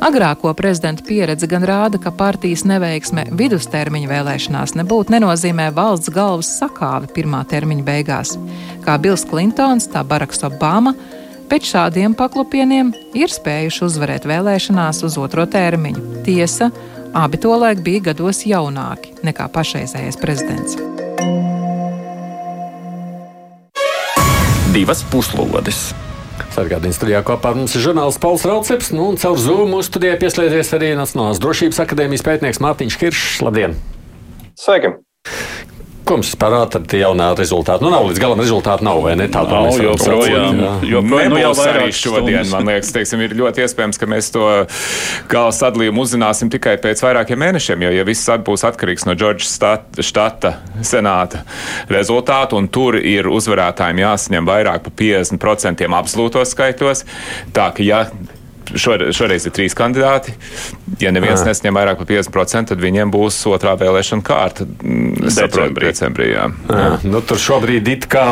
Agrāko prezidenta pieredze gan rāda, ka partijas neveiksme vidustermiņa vēlēšanās nebūtu nenozīmē valsts galvas sakāvi pirmā termiņa beigās. Kā Bills Klintons, tā Baraks Obama pēc šādiem paklupieniem ir spējuši uzvarēt vēlēšanās uz otro termiņu. Tiesa, abi tolaik bija gados jaunāki nekā pašreizējais prezidents. Divas puslodes. Sargādījums studijā kopā ar mums ir žurnālists Pauls Rauceps, nu, un caur Zoom mūsu studijā pieslēdzies arī Nacionālās drošības akadēmijas pētnieks Mārtiņš Kiršs. Labdien! Sveiki! Ko mums parāda tie jaunā rezultāti? Nu, nav līdz galam rezultāti, nav vai ne? Tāda nav joprojām. joprojām nu, jau arī šodien, man liekas, teiksim, ir ļoti iespējams, ka mēs to gala sadalījumu uzzināsim tikai pēc vairākiem mēnešiem, jo, ja viss būs atkarīgs no Džordžas štata senāta rezultātu, un tur ir uzvarētājiem jāsaņem vairāk par 50% absolūtos skaitos, tā ka, ja šoreiz, šoreiz ir trīs kandidāti. Ja neviens à. nesņem vairāk par 50%, tad viņiem būs otrā vēlēšana kārta. Mm, decembrī. decembrī jā. Jā. Nu, tur šobrīd it kā.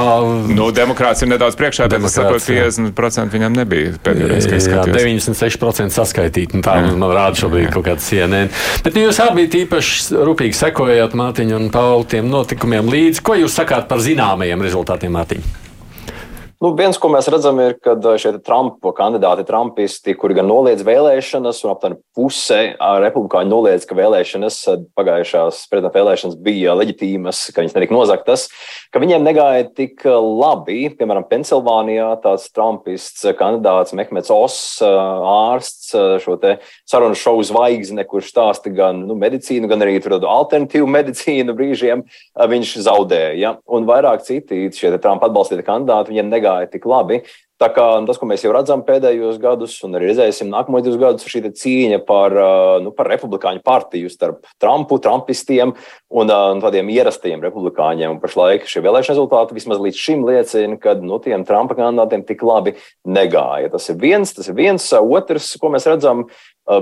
Nu, demokrāts ir nedaudz priekšā, bet es saprotu, 50% viņam nebija pēdējais, kad skatījos. 96% saskaitīt, un tā jā. man rāda šobrīd jā. kaut kāds CNN. Bet nu, jūs abi īpaši rūpīgi sekojat Mātiņu un Pauli tiem notikumiem līdzi. Ko jūs sakāt par zināmajiem rezultātiem, Mātiņu? Nu, viens, ko mēs redzam, ir, ka šie Trumpa kandidāti, Trumpisti, kuri gan noliedz vēlēšanas, un aptuveni puse republikāņu noliedz, ka vēlēšanas, pagājušās prezidenta vēlēšanas bija leģitīmas, ka viņas netika nozaktas, ka viņiem negāja tik labi. Piemēram, Pensilvānijā tāds Trumpists kandidāts Mehmets Oss, ārsts, šo te sarunu šovu zvaigzne, kurš stāsta gan nu, medicīnu, gan arī alternatīvu medicīnu brīžiem, viņš zaudēja. Un vairāk citi šie Trumpa atbalstīti kandidāti, viņiem negāja tik labi. Tā kā tas, ko mēs jau redzam pēdējos gados, un arī redzēsim nākamos divus gadus, ir šī cīņa par, nu, par republikāņu partiju starp Trumpu, Trumpistiem un, un tādiem ierastajiem republikāņiem. Un pašlaik šie vēlēšana rezultāti vismaz līdz šim liecina, ka no nu, tiem Trumpa kandidātiem tik labi negāja. Tas ir viens, tas ir viens. Otrs, ko mēs redzam,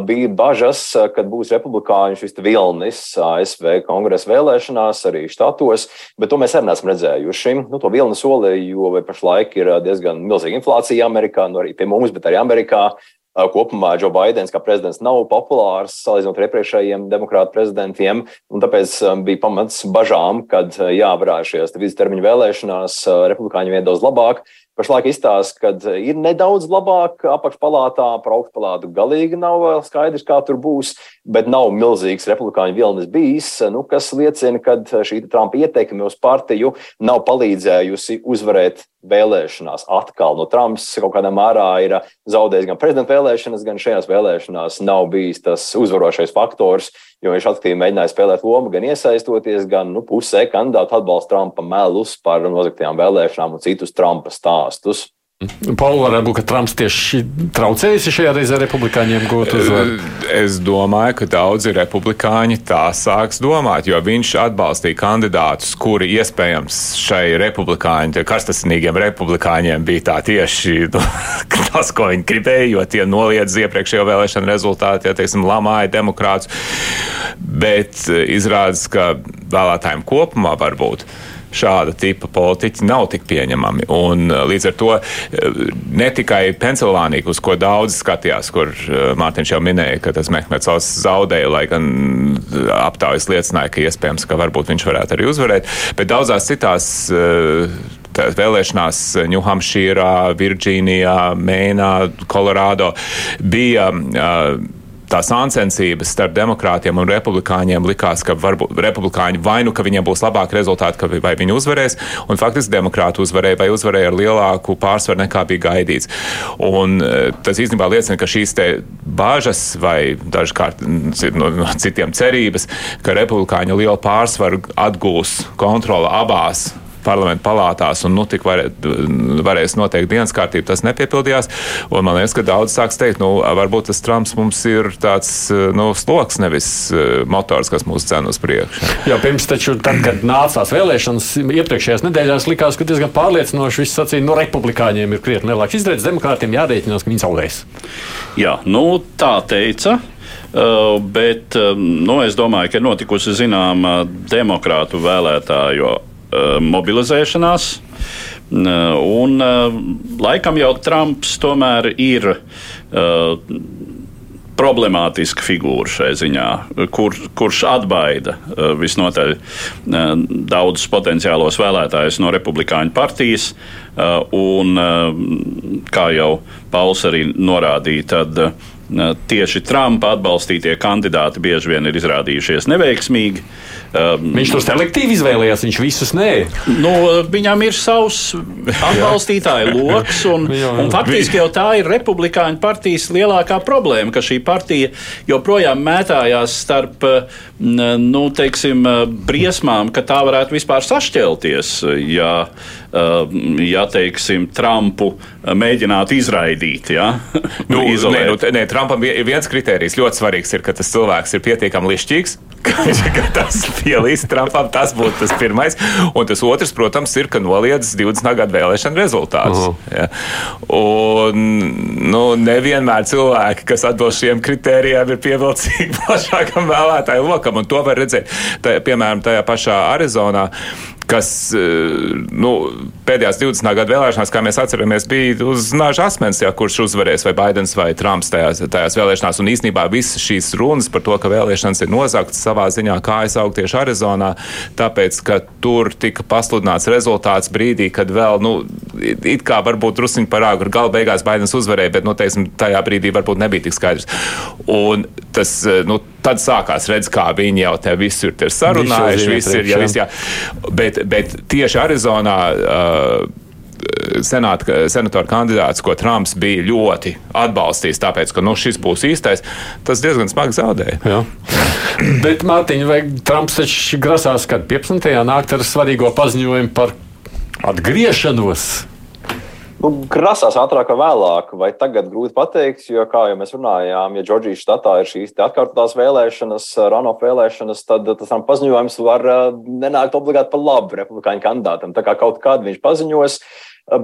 bija bažas, kad būs republikāņu šis vilnis ASV kongresa vēlēšanās, arī štatos, bet to mēs arī neesam redzējuši. Nu, to vilni solīja, jo pašlaik ir diezgan milzīga inflācija Amerikā, nu arī pie mums, bet arī Amerikā. Kopumā Joe Bidenis kā prezidents nav populārs salīdzinot ar iepriekšējiem demokrātu prezidentiem, un tāpēc bija pamats bažām, kad jā, varētu šajās vidustermiņa vēlēšanās republikāņi vien daudz labāk, pašlaik izstāsta, ka ir nedaudz labāk apakšpalātā, par augstpalātu galīgi nav vēl skaidrs, kā tur būs, bet nav milzīgs republikāņu vilnis bijis, nu, kas liecina, ka šī Trumpa ietekme uz partiju nav palīdzējusi uzvarēt vēlēšanās atkal. No Trumps kaut kādā mērā ir zaudējis gan prezidenta vēlēšanas, gan šajās vēlēšanās nav bijis tas uzvarošais faktors, jo viņš aktīvi mēģināja spēlēt lomu, gan iesaistoties, gan nu, pusē kandidātu atbalsta Trumpa melus par nozagtajām vēlēšanām un citus Trumpa stāstus. Paula, varbūt, ka Trumps tieši traucējusi šajā reizē republikāņiem gūt uzvaru? Es domāju, ka daudzi republikāņi tā sāks domāt, jo viņš atbalstīja kandidātus, kuri iespējams šai republikāņu, karstasinīgiem republikāņiem bija tā tieši nu, tas, ko viņi gribēja, jo tie noliedz iepriekšējo vēlēšanu rezultātu, ja teiksim, lamāja demokrātus. Bet eh, izrādās, ka vēlētājiem kopumā varbūt šāda tipa politiķi nav tik pieņemami. Un, uh, līdz ar to uh, ne tikai Pensilvānija, uz ko daudz skatījās, kur uh, Mārtiņš jau minēja, ka tas Mehmets zaudēja, lai gan aptaujas liecināja, ka iespējams, ka varbūt viņš varētu arī uzvarēt, bet daudzās citās vēlēšanās Ņūhampšīrā, Virģīnijā, Mēnā, Kolorādo bija uh, tā sāncensības starp demokrātiem un republikāņiem likās, ka varbūt republikāņi vai nu ka viņiem būs labāki rezultāti, ka, vai viņi uzvarēs, un faktiski demokrāti uzvarēja vai uzvarēja ar lielāku pārsvaru nekā bija gaidīts. Un e, tas īstenībā liecina, ka šīs te bāžas vai dažkārt no, no citiem cerības, ka republikāņu lielu pārsvaru atgūs kontrola abās parlamentu palātās un nu, tik varē, varēs noteikt dienas kārtību, tas nepiepildījās. Un man liekas, ka daudz sāks teikt, nu, varbūt tas Trumps mums ir tāds nu, sloks, nevis eh, motors, kas mūs cen uz priekšu. Jā, pirms taču, tad, kad nācās vēlēšanas, iepriekšējās nedēļās likās, ka diezgan pārliecinoši viss sacīja, no nu, republikāņiem ir krietni lielāks izredzes, demokrātiem jārēķinās, ka viņi zaudēs. Jā, nu tā teica. Uh, bet uh, nu, es domāju, ka ir notikusi zināma demokrātu vēlētāju mobilizēšanās. Eh, un eh, laikam jau Trumps tomēr ir problemātiska figūra šai ziņā, kur, kurš atbaida visnotaļ daudzus potenciālos vēlētājus no Republikāņu partijas. Un, kā jau Pauls arī norādīja, tad tieši Trumpa atbalstītie kandidāti bieži vien ir izrādījušies neveiksmīgi. Viņš to selektīvi izvēlējās, viņš visus nē. Nu, viņam ir savs atbalstītāju lokus, un, un faktiski jau tā ir Republikāņu partijas lielākā problēma, ka šī partija joprojām mētājās starp nu, teiksim, briesmām, ka tā varētu vispār sašķelties. Ja, ja teiksim, Trumpu mēģinātu izraidīt. Ja? nu, nē, nu, nē, Trumpam viens kriterijs ļoti svarīgs ir, ka tas cilvēks ir pietiekami lišķīgs, ka gatavs pielīst Trumpam. Tas būtu tas pirmais. Un tas otrs, protams, ir, ka noliedz 20. gadu vēlēšanu rezultātus. Uh -huh. ja? Un nu, nevienmēr cilvēki, kas atbilst šiem kritērijiem, ir pievilcīgi plašākam vēlētāju lokam. Un to var redzēt, tā, piemēram, tajā pašā Arizonā kas eh, nu, pēdējās 20. gadu vēlēšanās, kā mēs atceramies, bija uz nāža asmens, ja, kurš uzvarēs, vai Baidens vai Trumps tajās, tajās vēlēšanās. Un īsnībā visas šīs runas par to, ka vēlēšanas ir nozagtas savā ziņā, kā aizsaukt tieši Arizonā, tāpēc, ka tur tika pasludināts rezultāts brīdī, kad vēl, nu, it kā varbūt drusciņi par āgru, gala beigās Baidens uzvarēja, bet, nu, teiksim, tajā brīdī varbūt nebija tik skaidrs. Un tas, eh, nu, tad sākās redzēt, kā viņi jau te visur ir sarunājuši. Viss ir, ja, viss, jā. Bet, bet tieši Arizonā. Uh, senāta, senatora kandidāts, ko Trumps bija ļoti atbalstījis, tāpēc, ka nu, šis būs īstais, tas diezgan smagi zaudēja. Jā. Bet, Mārtiņ, vai Trumps taču grasās, kad 15. nākt ar svarīgo paziņojumu par atgriešanos Nu, grasās ātrāk vai vēlāk, vai tagad grūti pateikt, jo, kā jau mēs runājām, ja Džordžijas štatā ir šīs atkārtotās vēlēšanas, runoff vēlēšanas, tad tas paziņojums var eh, nenākt obligāti par labu republikāņu kandidātam. Tā kā kaut kādu viņš paziņos,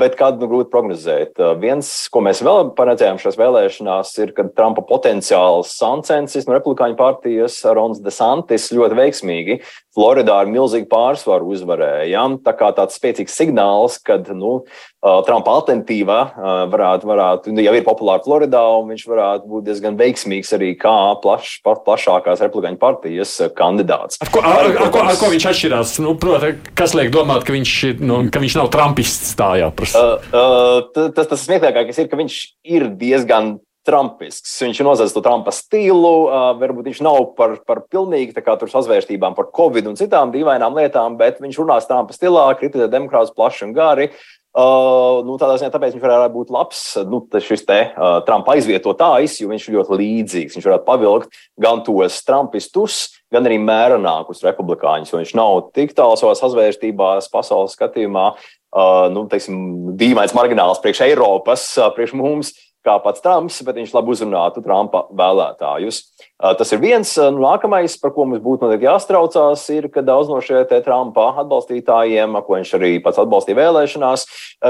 bet kādu nu, grūti prognozēt. Viens, ko mēs vēl paredzējām šajās vēlēšanās, ir, ka Trumpa potenciāls sancensis no republikāņu partijas Rons DeSantis ļoti veiksmīgi Floridā ar milzīgu pārsvaru uzvarēja. Tā kā tāds spēcīgs signāls, ka nu, Trumpa alternatīva varētu, varētu, nu, jau ir populāra Floridā, un viņš varētu būt diezgan veiksmīgs arī kā plaš, plašākās republikāņu partijas kandidāts. Ar ko, ar, ar, ar, ko, ar ko viņš atšķirās? Nu, proti, kas liek domāt, ka viņš, nu, ka viņš nav trumpists? Tā jāprasa. Uh, uh, tas tas smieklīgākais ir, ka viņš ir diezgan Trumpisks. Viņš nozadzis to Trumpa stilu. Uh, varbūt viņš nav par, par pilnīgi sazvērstībām par Covid un citām dīvainām lietām, bet viņš runās Trumpa stilā, kritizē demokrātus plaši un gari. Uh, nu, tādā ziņā tāpēc viņš varētu būt labs nu, šis te uh, Trumpa aizvietotājs, jo viņš ir ļoti līdzīgs. Viņš varētu pavilkt gan tos Trumpistus, gan arī mērenākus republikāņus, viņš nav tik tālu savā sazvērstībās, pasaules skatījumā, uh, nu, teiksim, dīvains margināls priekš Eiropas, uh, priekš mums kā pats Trumps, bet viņš labi uzrunātu Trumpa vēlētājus. Tas ir viens. Nu, nākamais, par ko mums būtu noteikti jāstraucās, ir, ka daudz no šiem Trumpa atbalstītājiem, ko viņš arī pats atbalstīja vēlēšanās,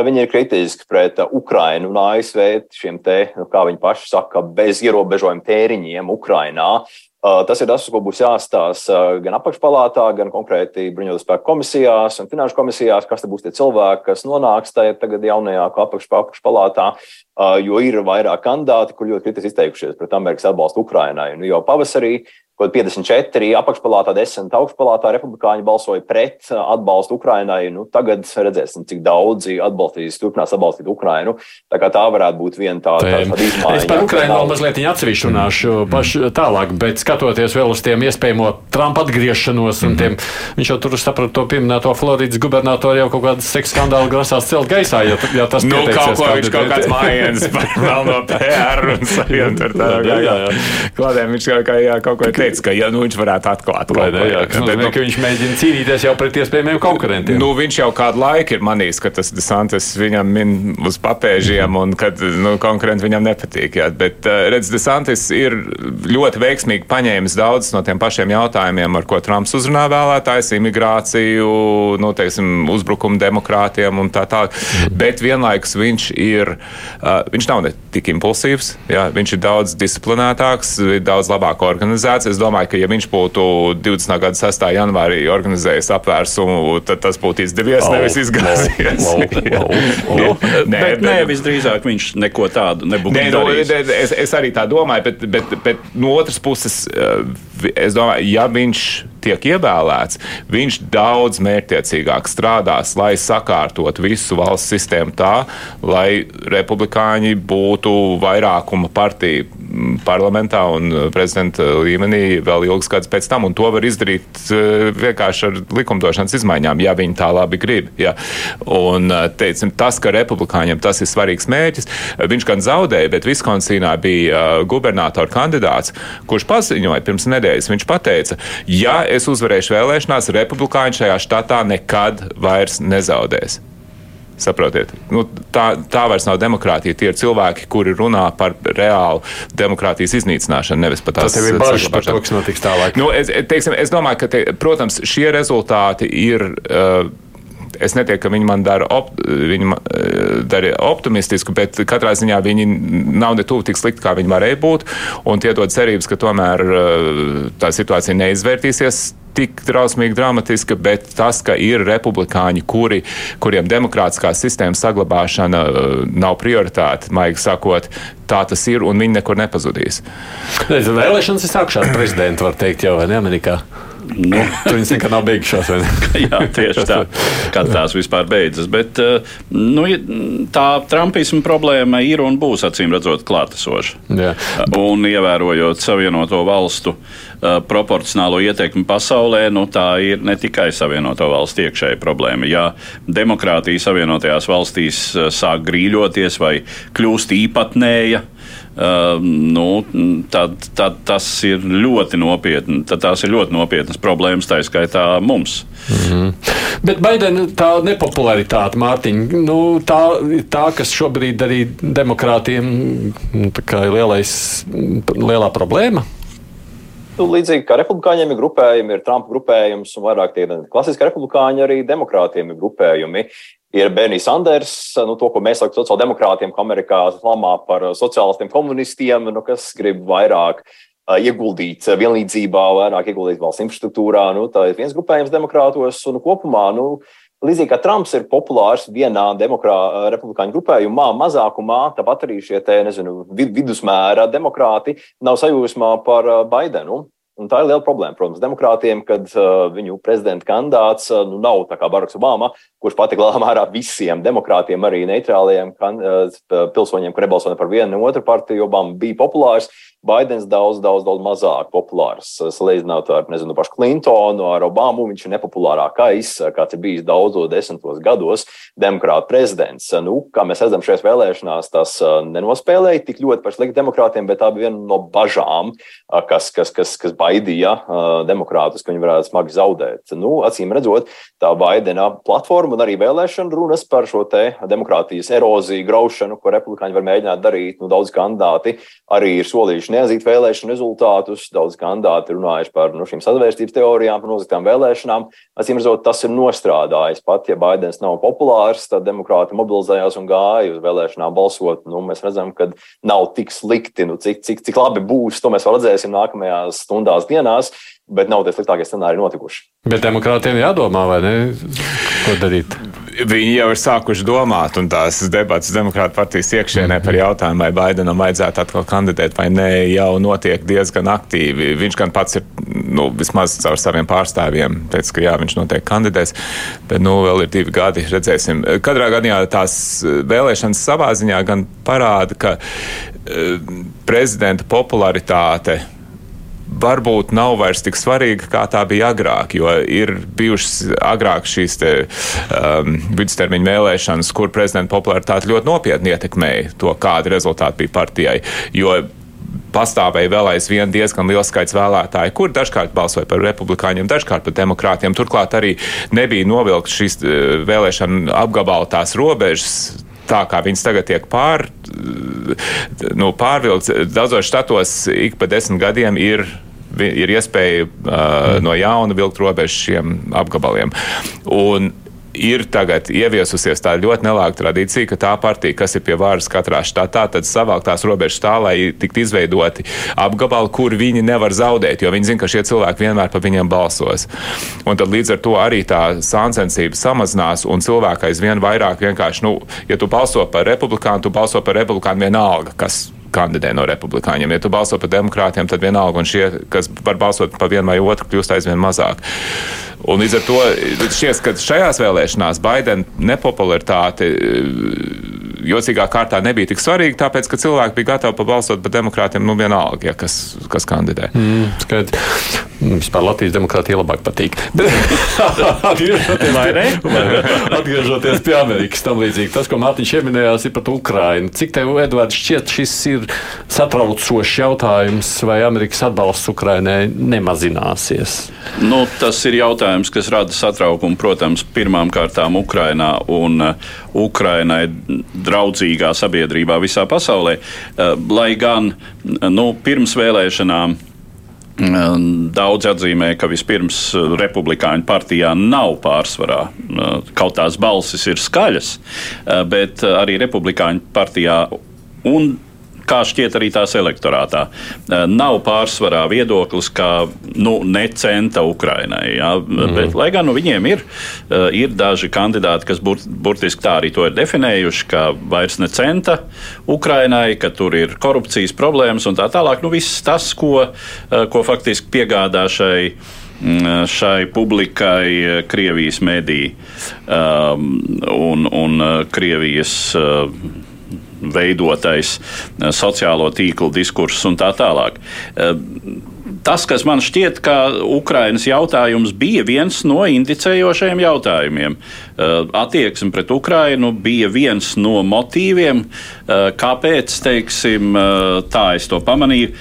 viņi ir kritiski pret Ukrainu un ASV šiem te, nu, kā viņi paši saka, bez ierobežojumu tēriņiem Ukrainā. Tas ir tas, ko būs jāstāsta gan apakšpalātā, gan konkrēti bruņotu spēku komisijās un finanšu komisijās, kas būs tie cilvēki, kas nonāks tajā jaunajā apakš, apakšpalātā, jo ir vairāk kandidāti, kur ļoti kritiski izteikušies pret Amerikas atbalstu Ukrainai. Nu, jau pavasarī Kaut 54 apakšpalātā, 10 augšpalātā republikāņi balsoja pret atbalstu Ukrainai. Nu, tagad redzēsim, cik daudzi atbalstīs, turpinās atbalstīt Ukrainu. Tā kā tā varētu būt viena tāda tā, tā izmaiņa. Es par Ukrainu vēl mazliet atsevišķi runāšu mm. tālāk, bet skatoties vēl uz tiem iespējamo Trumpa atgriešanos, un mm. tiem, viņš jau tur saprata to pieminēto Floridas gubernatoru jau kaut kādu seksu skandālu grasās celt gaisā, ja, ja tas nu, kaut ko viņš kaut kāds mājienas par melno PR un savienu tur tā. Jā, jā, jā. Klādēm viņš kaut kā, jā, kaut ko teica teica, ka ja, nu, viņš varētu atklāt to pašu. Nu, ka viņš mēģina cīnīties jau pret iespējamiem konkurentiem. Nu, viņš jau kādu laiku ir manījis, ka tas Desantis viņam min uz papēžiem un ka nu, konkurenti viņam nepatīk. Jā. Bet, eh, redz, Desantis ir ļoti veiksmīgi paņēmis daudzus no tiem pašiem jautājumiem, ar ko Trumps uzrunā vēlētājs - imigrāciju, nu, teiksim, uzbrukumu demokrātiem un tā tālāk. Bet vienlaikus viņš ir, uh, viņš nav ne tik impulsīvs, jā, viņš ir daudz disciplinētāks, daudz labāk organizēts. Es domāju, ka ja viņš būtu 20. gada 6. janvārī organizējis apvērsumu, tad tas būtu izdevies, oh, nevis izgāzies. Oh, oh, oh, oh. nē, bet, nē, visdrīzāk viņš neko tādu nebūtu nē, nu. No, es, es arī tā domāju, bet, bet, bet no otras puses, eh, es domāju, ja viņš tiek ievēlēts, viņš daudz mērķtiecīgāk strādās, lai sakārtot visu valsts sistēmu tā, lai republikāņi būtu vairākuma partija parlamentā un prezidenta līmenī vēl ilgs gads pēc tam. Un to var izdarīt eh, vienkārši ar likumdošanas izmaiņām, ja viņi tā labi grib. Ja. Un, eh, teicim, tas, ka republikāņiem tas ir svarīgs mērķis, viņš gan zaudēja, bet Viskonsīnā bija uh, gubernatora kandidāts, kurš paziņoja pirms nedēļas. Viņš teica, ja es uzvarēšu vēlēšanās, republikāņi šajā štatā nekad vairs nezaudēs. Saprotiet, nu, tā, tā vairs nav demokrātija. Tie ir cilvēki, kuri runā par reālu demokrātijas iznīcināšanu, nevis par tās tādu bažu par to, kas notiks tālāk. Nu, es, teiksim, es domāju, ka, te, protams, šie rezultāti ir. Uh, es netieku, ka viņi man dara, op, viņi dara optimistisku, bet katrā ziņā viņi nav ne tuvu tik slikti, kā viņi varēja būt. Un tie dod cerības, ka tomēr tā situācija neizvērtīsies tik drausmīgi dramatiska, bet tas, ka ir republikāņi, kuri, kuriem demokrātiskās sistēmas saglabāšana uh, nav prioritāte, maigi sakot, tā tas ir un viņi nekur nepazudīs. Vēlēšanas ir sākušās prezidenta, var teikt, jau vai ne Amerikā? Nu, viņas nekad nav beigušās. Jā, tieši tā. Kad tās vispār beidzas. Bet uh, nu, tā trumpisma problēma ir un būs acīm redzot klātesoša. Un ievērojot Savienoto valstu uh, proporcionālo ietekmi pasaulē, nu, tā ir ne tikai Savienoto valstu iekšēja problēma. Ja demokrātija Savienotajās valstīs uh, sāk grīļoties vai kļūst īpatnēja, nu, tad, tad tas ir ļoti nopietni. Tās ir ļoti nopietnas problēmas, tā skaitā mums. Mm -hmm. Bet Baidena tā nepopularitāte, Mārtiņa, nu, tā, tā, kas šobrīd arī demokrātiem nu, ir lielais, lielā problēma. Nu, līdzīgi kā republikāņiem ir grupējumi, ir Trumpa grupējums, un vairāk tie klasiski republikāņi arī demokrātiem ir grupējumi ir Bernijs Sanders, nu, to, ko mēs saucam par sociāldemokrātiem, ko Amerikā lamā par sociālistiem, komunistiem, nu, kas grib vairāk ieguldīt vienlīdzībā, vairāk ieguldīt valsts infrastruktūrā. Nu, tā ir viens grupējums demokrātos un kopumā. Nu, Līdzīgi kā Trumps ir populārs vienā republikāņu grupējumā, mazākumā, tāpat arī šie te, nezinu, vidusmēra demokrāti nav sajūsmā par Baidenu. Un tā ir liela problēma, protams, demokrātiem, kad uh, viņu prezidenta kandidāts uh, nu, nav tā kā Baraks Obama, kurš patīk lielā mērā visiem demokrātiem, arī neitrālajiem kan, uh, pilsoņiem, kur nebalso ne par vienu, ne otru partiju. Obama bija populārs, Baidens daudz, daudz, daudz mazāk populārs. Salīdzinot ar, nezinu, pašu Clintonu, ar Obamu, viņš ir nepopulārākais, kāds ir bijis daudzos desmitos gados, demokrāta prezidents. Nu, kā mēs redzam, šajās vēlēšanās tas nenospēlēja tik ļoti par sliktu demokrātiem, bet tā bija viena no bažām, kas, kas, kas, kas baidīja demokrātus, ka viņi varētu smagi zaudēt. Nu, acīm redzot, tā Baidena platforma un arī vēlēšana runas par šo demokrātijas eroziju, graušanu, ko republikāņi var mēģināt darīt. Nu, daudz kandidāti arī ir solījuši neatzīt vēlēšanu rezultātus. Daudz kandidāti runājuši par nu, šīm sadarbības teorijām, par noziegtām vēlēšanām. Acīm redzot, tas ir nostrādājis. Pat ja Baidens nav populārs, tad demokrāti mobilizējās un gāja uz vēlēšanām balsot. Nu, mēs redzam, ka nav tik slikti. Nu, cik, cik, cik labi būs, to mēs redzēsim nākamajās stundās, dienās bet nav tie sliktākie scenāriji notikuši. Bet demokrātiem jādomā, vai ne? Ko darīt? Viņi jau ir sākuši domāt, un tās debatas demokrāta partijas iekšienē par jautājumu, vai Baidenam vajadzētu atkal kandidēt vai nē, jau notiek diezgan aktīvi. Viņš gan pats ir, nu, vismaz caur saviem pārstāvjiem, teica, ka jā, viņš noteikti kandidēs, bet, nu, vēl ir divi gadi, redzēsim. Katrā gadījumā tās vēlēšanas savā ziņā gan parāda, ka uh, prezidenta popularitāte varbūt nav vairs tik svarīga, kā tā bija agrāk, jo ir bijušas agrāk šīs te, um, vidustermiņa vēlēšanas, kur prezidenta popularitāte ļoti nopietni ietekmēja to, kādi rezultāti bija partijai. Jo pastāvēja vēl aizvien diezgan liels skaits vēlētāju, kur dažkārt balsoja par republikāņiem, dažkārt par demokrātiem. Turklāt arī nebija novilkts šīs uh, vēlēšana apgabala tās robežas tā kā viņas tagad tiek pār, nu, pārvilkts. Daudzos štatos ik pa desmit gadiem ir ir iespēja uh, no jauna vilkt robežu šiem apgabaliem. Un ir tagad ieviesusies tā ļoti nelāga tradīcija, ka tā partija, kas ir pie varas katrā štatā, tad savāk tās robežas tā, lai tiktu izveidoti apgabali, kur viņi nevar zaudēt, jo viņi zina, ka šie cilvēki vienmēr par viņiem balsos. Un tad līdz ar to arī tā sāncensība samazinās, un cilvēki aizvien vairāk vienkārši, nu, ja tu balso par republikānu, tu balso par republikānu vienalga, kas kandidē no republikāņiem. Ja tu balso par demokrātiem, tad vienalga, un šie, kas var balsot par vienu vai otru, kļūst aizvien mazāk. Un līdz ar to šķiet, ka šajās vēlēšanās Baidena nepopularitāte jocīgā kārtā nebija tik svarīga, tāpēc, ka cilvēki bija gatavi pabalsot par demokrātiem, nu vienalga, ja, kas, kas kandidē. Mm, skaidrs. Mm, vispār Latvijas demokrātija labāk patīk. atgriežoties, pie, atgriežoties pie Amerikas, tam līdzīgi. Tas, ko Mārtiņš pieminējās, ir par Ukrainu. Cik tev, Edvards, šķiet, šis ir satraucošs jautājums, vai Amerikas atbalsts Ukrainai nemazināsies? Nu, tas ir jautājums, kas rada satraukumu, protams, pirmām kārtām Ukrainā un uh, Ukrainai draudzīgā sabiedrībā visā pasaulē. Uh, lai gan nu, pirms vēlēšanām Daudz atzīmē, ka vispirms Republikāņu partijā nav pārsvarā. Kaut tās balsis ir skaļas, bet arī Republikāņu partijā un kā šķiet arī tās elektorātā. Eh, nav pārsvarā viedoklis, ka nu, necenta Ukrainai. Ja? Mm. Bet, lai gan nu, viņiem ir, eh, ir daži kandidāti, kas bur, burtiski tā arī to ir definējuši, ka vairs necenta Ukrainai, ka tur ir korupcijas problēmas un tā tālāk. Nu, viss tas, ko, eh, ko faktiski piegādā šai mm, šai publikai Krievijas mediji um, un, un Krievijas uh, veidotais eh, sociālo tīklu diskurss un tā tālāk. Eh, tas, kas man šķiet, ka Ukrainas jautājums bija viens no indicējošajiem jautājumiem. Eh, attieksme pret Ukrainu bija viens no motīviem, kāpēc, teiksim, tā es to pamanīju.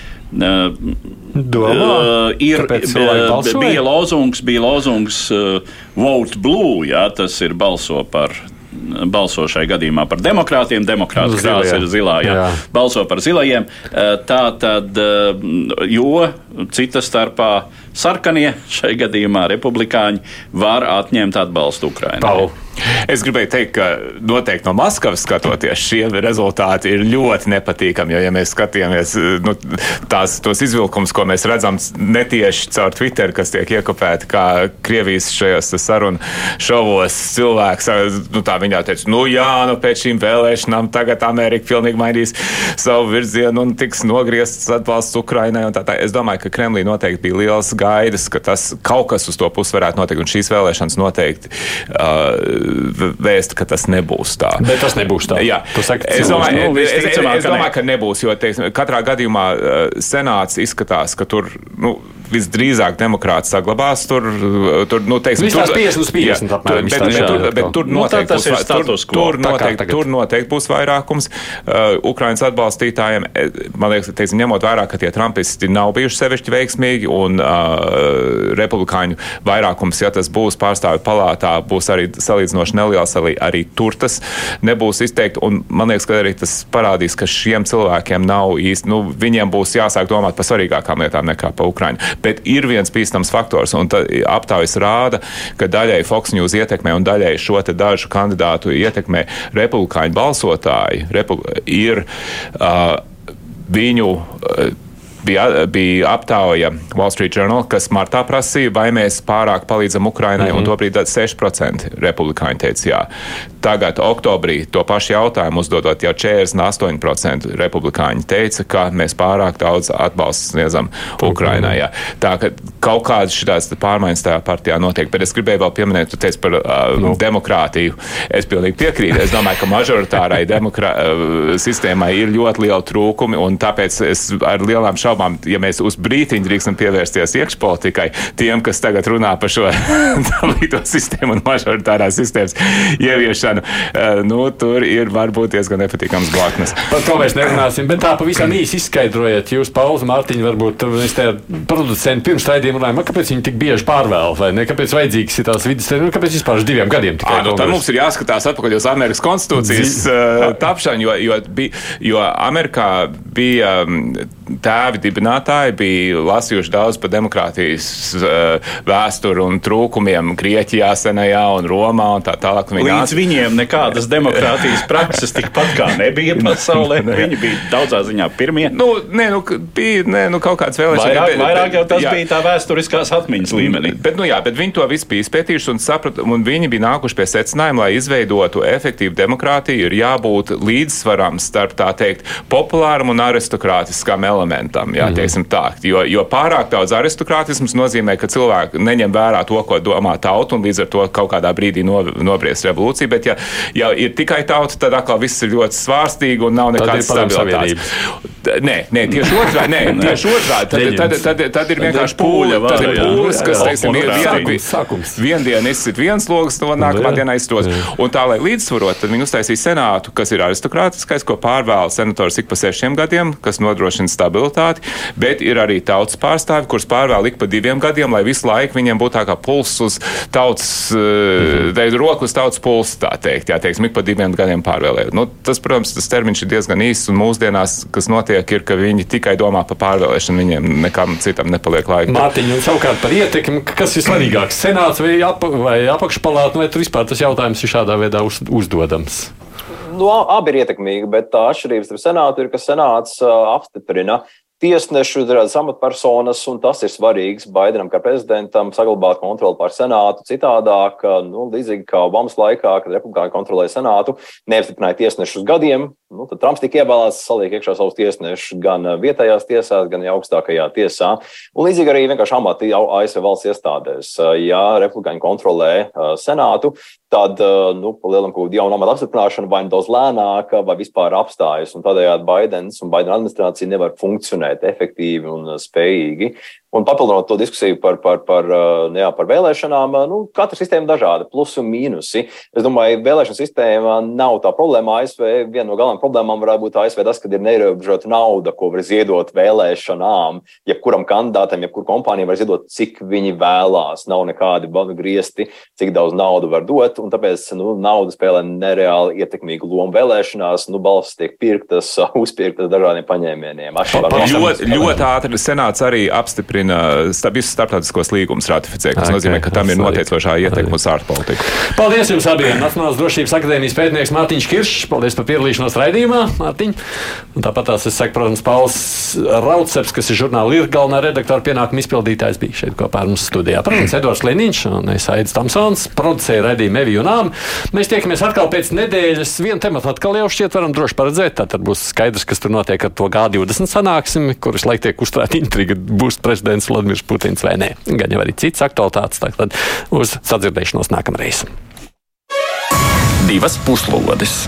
Domā, ir, bija lozungs, bija lozungs uh, Vote Blue, jā, tas ir balso par balso šai gadījumā par demokrātiem. Demokrāta krāsa ir zilā, jā. jā. balso par zilajiem. Eh, tā tad, eh, jo cita starpā sarkanie, šai gadījumā republikāņi, var atņemt atbalstu Ukrainai. Pau. Es gribēju teikt, ka noteikti no Maskavas skatoties, šie rezultāti ir ļoti nepatīkami. Jo, ja mēs skatāmies nu, tās, tos izvilkumus, ko mēs redzam netieši caur Twitter, kas tiek iekopēti, kā Krievijas šajos sarunu šovos, cilvēks, nu, tā viņā teica, nu jā, nu pēc šīm vēlēšanām tagad Amerika pilnīgi mainīs savu virzienu un tiks nogriezts atbalsts Ukrainai. Tā, tā. Es domāju, ka Kremlī noteikti bija liels gaidas, ka tas kaut kas uz to pusi varētu notikt, un šīs vēlēšanas noteikti. Uh, vēst, ka tas nebūs tā. Bet tas nebūs tā. Jā, saki, es domāju, nu, es, es, es, es domāju ka nebūs, jo teiksim, katrā gadījumā uh, senāts izskatās, ka tur. Nu, Visdrīzāk demokrāti saglabās tur, tur nu, teiksim, Vismaz tur, 50 uz 50 jā, tur, apmēram bet, bet, tur, bet tur Nu, tā noteikti tas būs, ir status tur, quo. tur, kā noteikti, tur noteikti būs vairākums. Uh, Ukraiņas atbalstītājiem, eh, man liekas, teiksim, ņemot vērā, ka tie trumpisti nav bijuši sevišķi veiksmīgi un uh, republikāņu vairākums, ja tas būs pārstāvju palātā, būs arī salīdzinoši neliels, arī, arī tur tas nebūs izteikti. Un man liekas, ka arī tas parādīs, ka šiem cilvēkiem nav īsti, nu, viņiem būs jāsāk domāt par svarīgākām lietām nekā par Ukraiņu. Bet ir viens bīstams faktors, un aptaujas rāda, ka daļai Fox News ietekmē un daļai šo dažu kandidātu ietekmē republikāņu balsotāji repu, ir uh, viņu. Uh, bija, bija aptauja Wall Street Journal, kas martā prasīja, vai mēs pārāk palīdzam Ukrainai, mm -hmm. un tobrīd 6% republikāņi teica jā. Tagad, oktobrī, to pašu jautājumu uzdodot, jau 48% republikāņi teica, ka mēs pārāk daudz atbalstu sniedzam Ukrainai. Jā. Tā ka kaut kādas šīs pārmaiņas tajā partijā notiek, bet es gribēju vēl pieminēt, tu teici par uh, no. demokrātiju. Es pilnīgi piekrītu. Es domāju, ka mažoritārai demokrā, uh, sistēmai ir ļoti liela trūkumi, un tāpēc es ar lielām šaubām, ja mēs uz brītiņu drīkstam pievērsties iekšpolitikai, tiem, kas tagad runā par šo dalīto sistēmu un mažoritārās sistēmas ieviešanu, uh, nu, tur ir varbūt diezgan nepatīkams blaknes. Par to mēs nerunāsim, bet tā pavisam īsi izskaidrojiet. Jūs, Pauls, Mārtiņ, varbūt mēs te producenti pirms raidījuma runājam, kāpēc viņi tik bieži pārvēl, vai ne? Kāpēc vajadzīgs ir tās vidas, nu, kāpēc vispār uz diviem gadiem tikai? À, nu, tad mums ir jāskatās atpakaļ uz Amerikas konstitūcijas uh, tapšanu, jo, jo, jo Amerikā bija um, tēvi dibinātāji, bija lasījuši daudz par demokrātijas uh, vēsturi un trūkumiem Grieķijā, senajā un Romā un tā tālāk. viņi Līdz nāca- viņiem nekādas demokrātijas prakses tikpat kā nebija pasaulē. Viņi bija daudzā ziņā pirmie. Nu, nē, nu, bija nē, nu, kaut kādas vēlēšanas. Vairāk, bet- vairāk jau tas jā. bija tā vēsturiskās atmiņas līmenī. Bet, nu, jā, bet viņi to visu bija izpētījuši un saprata, un viņi bija nākuši pie secinājuma, lai izveidotu efektīvu demokrātiju, ir jābūt līdzsvaram starp tā teikt populāram un aristokrātiskam elementam. Jā, Mhm. mm. tā, jo, jo pārāk daudz aristokrātisms nozīmē, ka cilvēki neņem vērā to, ko domā tauta, un līdz ar to kaut kādā brīdī no, nobriest revolūcija. Bet, ja, ja ir tikai tauta, tad atkal viss ir ļoti svārstīgi un nav ir nekādas stabilitātes. Nē, nē, tieši otrādi. Tieši otrādi. Tad, tad, tad, tad, tad ir vienkārši pūļa, tad ir jā. pūlis, kas, Jā, teiksim, jā. vien- Sākums, vien- sākums. Vienu dienu izsit viens logs, no nākamā Jā. dienā izstos. Un tā, lai līdzsvarot, tad viņi uztaisīja senātu, kas ir aristokrātiskais, ko pārvēl senators ik pa sešiem gadiem, kas nodrošina stabilitāti, bet ir arī tautas pārstāvi, kurus pārvēl ik pa diviem gadiem, lai visu laiku viņiem būtu tā kā pulss uz tautas, mm -hmm. roku uz tautas pulsu, tā teikt, jā, teiksim, ik pa diviem gadiem pārvēlēt. Nu, tas, protams, tas termiņš ir diezgan īss, un mūsdienās, kas notiek, ir, ka viņi tikai domā par pārvēlēšanu, viņiem nekam citam nepaliek laika. Mārtiņa, un savukārt par ietekmi, kas ir svarīgāks - senāts vai, ap, vai apakšpalāta, vai tur vispār tas jautājums ir šādā veidā uz, uzdodams? Nu, a- abi ir ietekmīgi, bet tā atšķirības starp senātu ir, ka senāts uh, apstiprina tiesnešu, dažādas amatpersonas, un tas ir svarīgs Baidenam, kā prezidentam, saglabāt kontroli pār senātu. Citādāk, nu, līdzīgi kā Obamas laikā, kad republikāņi kontrolēja senātu, neapstiprināja tiesnešus gadiem. Nu, tad Trumps tika ievēlēts, saliek iekšā savus tiesnešus gan uh, vietējās tiesās, gan augstākajā tiesā. Un līdzīgi arī vienkārši amati ASV valsts iestādēs. Uh, Ja republikāņi kontrolē uh, senātu, tad nu, lielam jauna amata apstiprināšana vai nu daudz lēnāka, vai vispār apstājas. Tādējādi Baidens un Baidena administrācija nevar funkcionēt efektīvi un spējīgi. Un papildinot to diskusiju par, par, par, uh, jā, par vēlēšanām, uh, nu, katra sistēma ir dažāda, plusi un mīnusi. Es domāju, vēlēšana sistēma nav tā problēma. ASV viena no galvenajām problēmām varētu būt ASV tas, ka ir neierobežota nauda, ko var ziedot vēlēšanām. Jebkuram kandidātam, jebkuram kompānijai var ziedot, cik viņi vēlās. Nav nekādi griezti, cik daudz naudu var dot. Un tāpēc nu, nauda spēlē nereāli ietekmīgu lomu vēlēšanās. Nu, balss tiek pirktas, uzpirktas dažādiem paņēmieniem. Ļoti, ļoti ātri senāts arī apstiprina starp, visus starptautiskos līgumus ratificēt, kas Ok, okay, nozīmē, ka tam ir noteicošā ietekme uz ārpolitiku. Paldies jums abiem! Nacionālās drošības akadēmijas pētnieks Mārtiņš Kiršs. Paldies par piedalīšanos raidījumā, Mārtiņ. Un tāpat tās es saku, protams, Pauls Rauceps, kas ir žurnāla ir galvenā redaktora pienākuma izpildītājs, bija šeit kopā ar mums studijā. Protams, Edvards Liniņš un es Aidis Tamsons, producēja raidījumu Evi un Ām. Mēs tiekamies atkal pēc nedēļas. Vienu tematu atkal jau šķiet varam droši paredzēt. Tad būs skaidrs, kas tur notiek ar to G20 sanāksmi, kuras laik tiek uzturēta intriga, būs prezidents Vladimirs Putins vai nē. Gan jau arī cits aktualitātes. Tad uz sadzirdēšanos nākamreiz. Divas puslodes!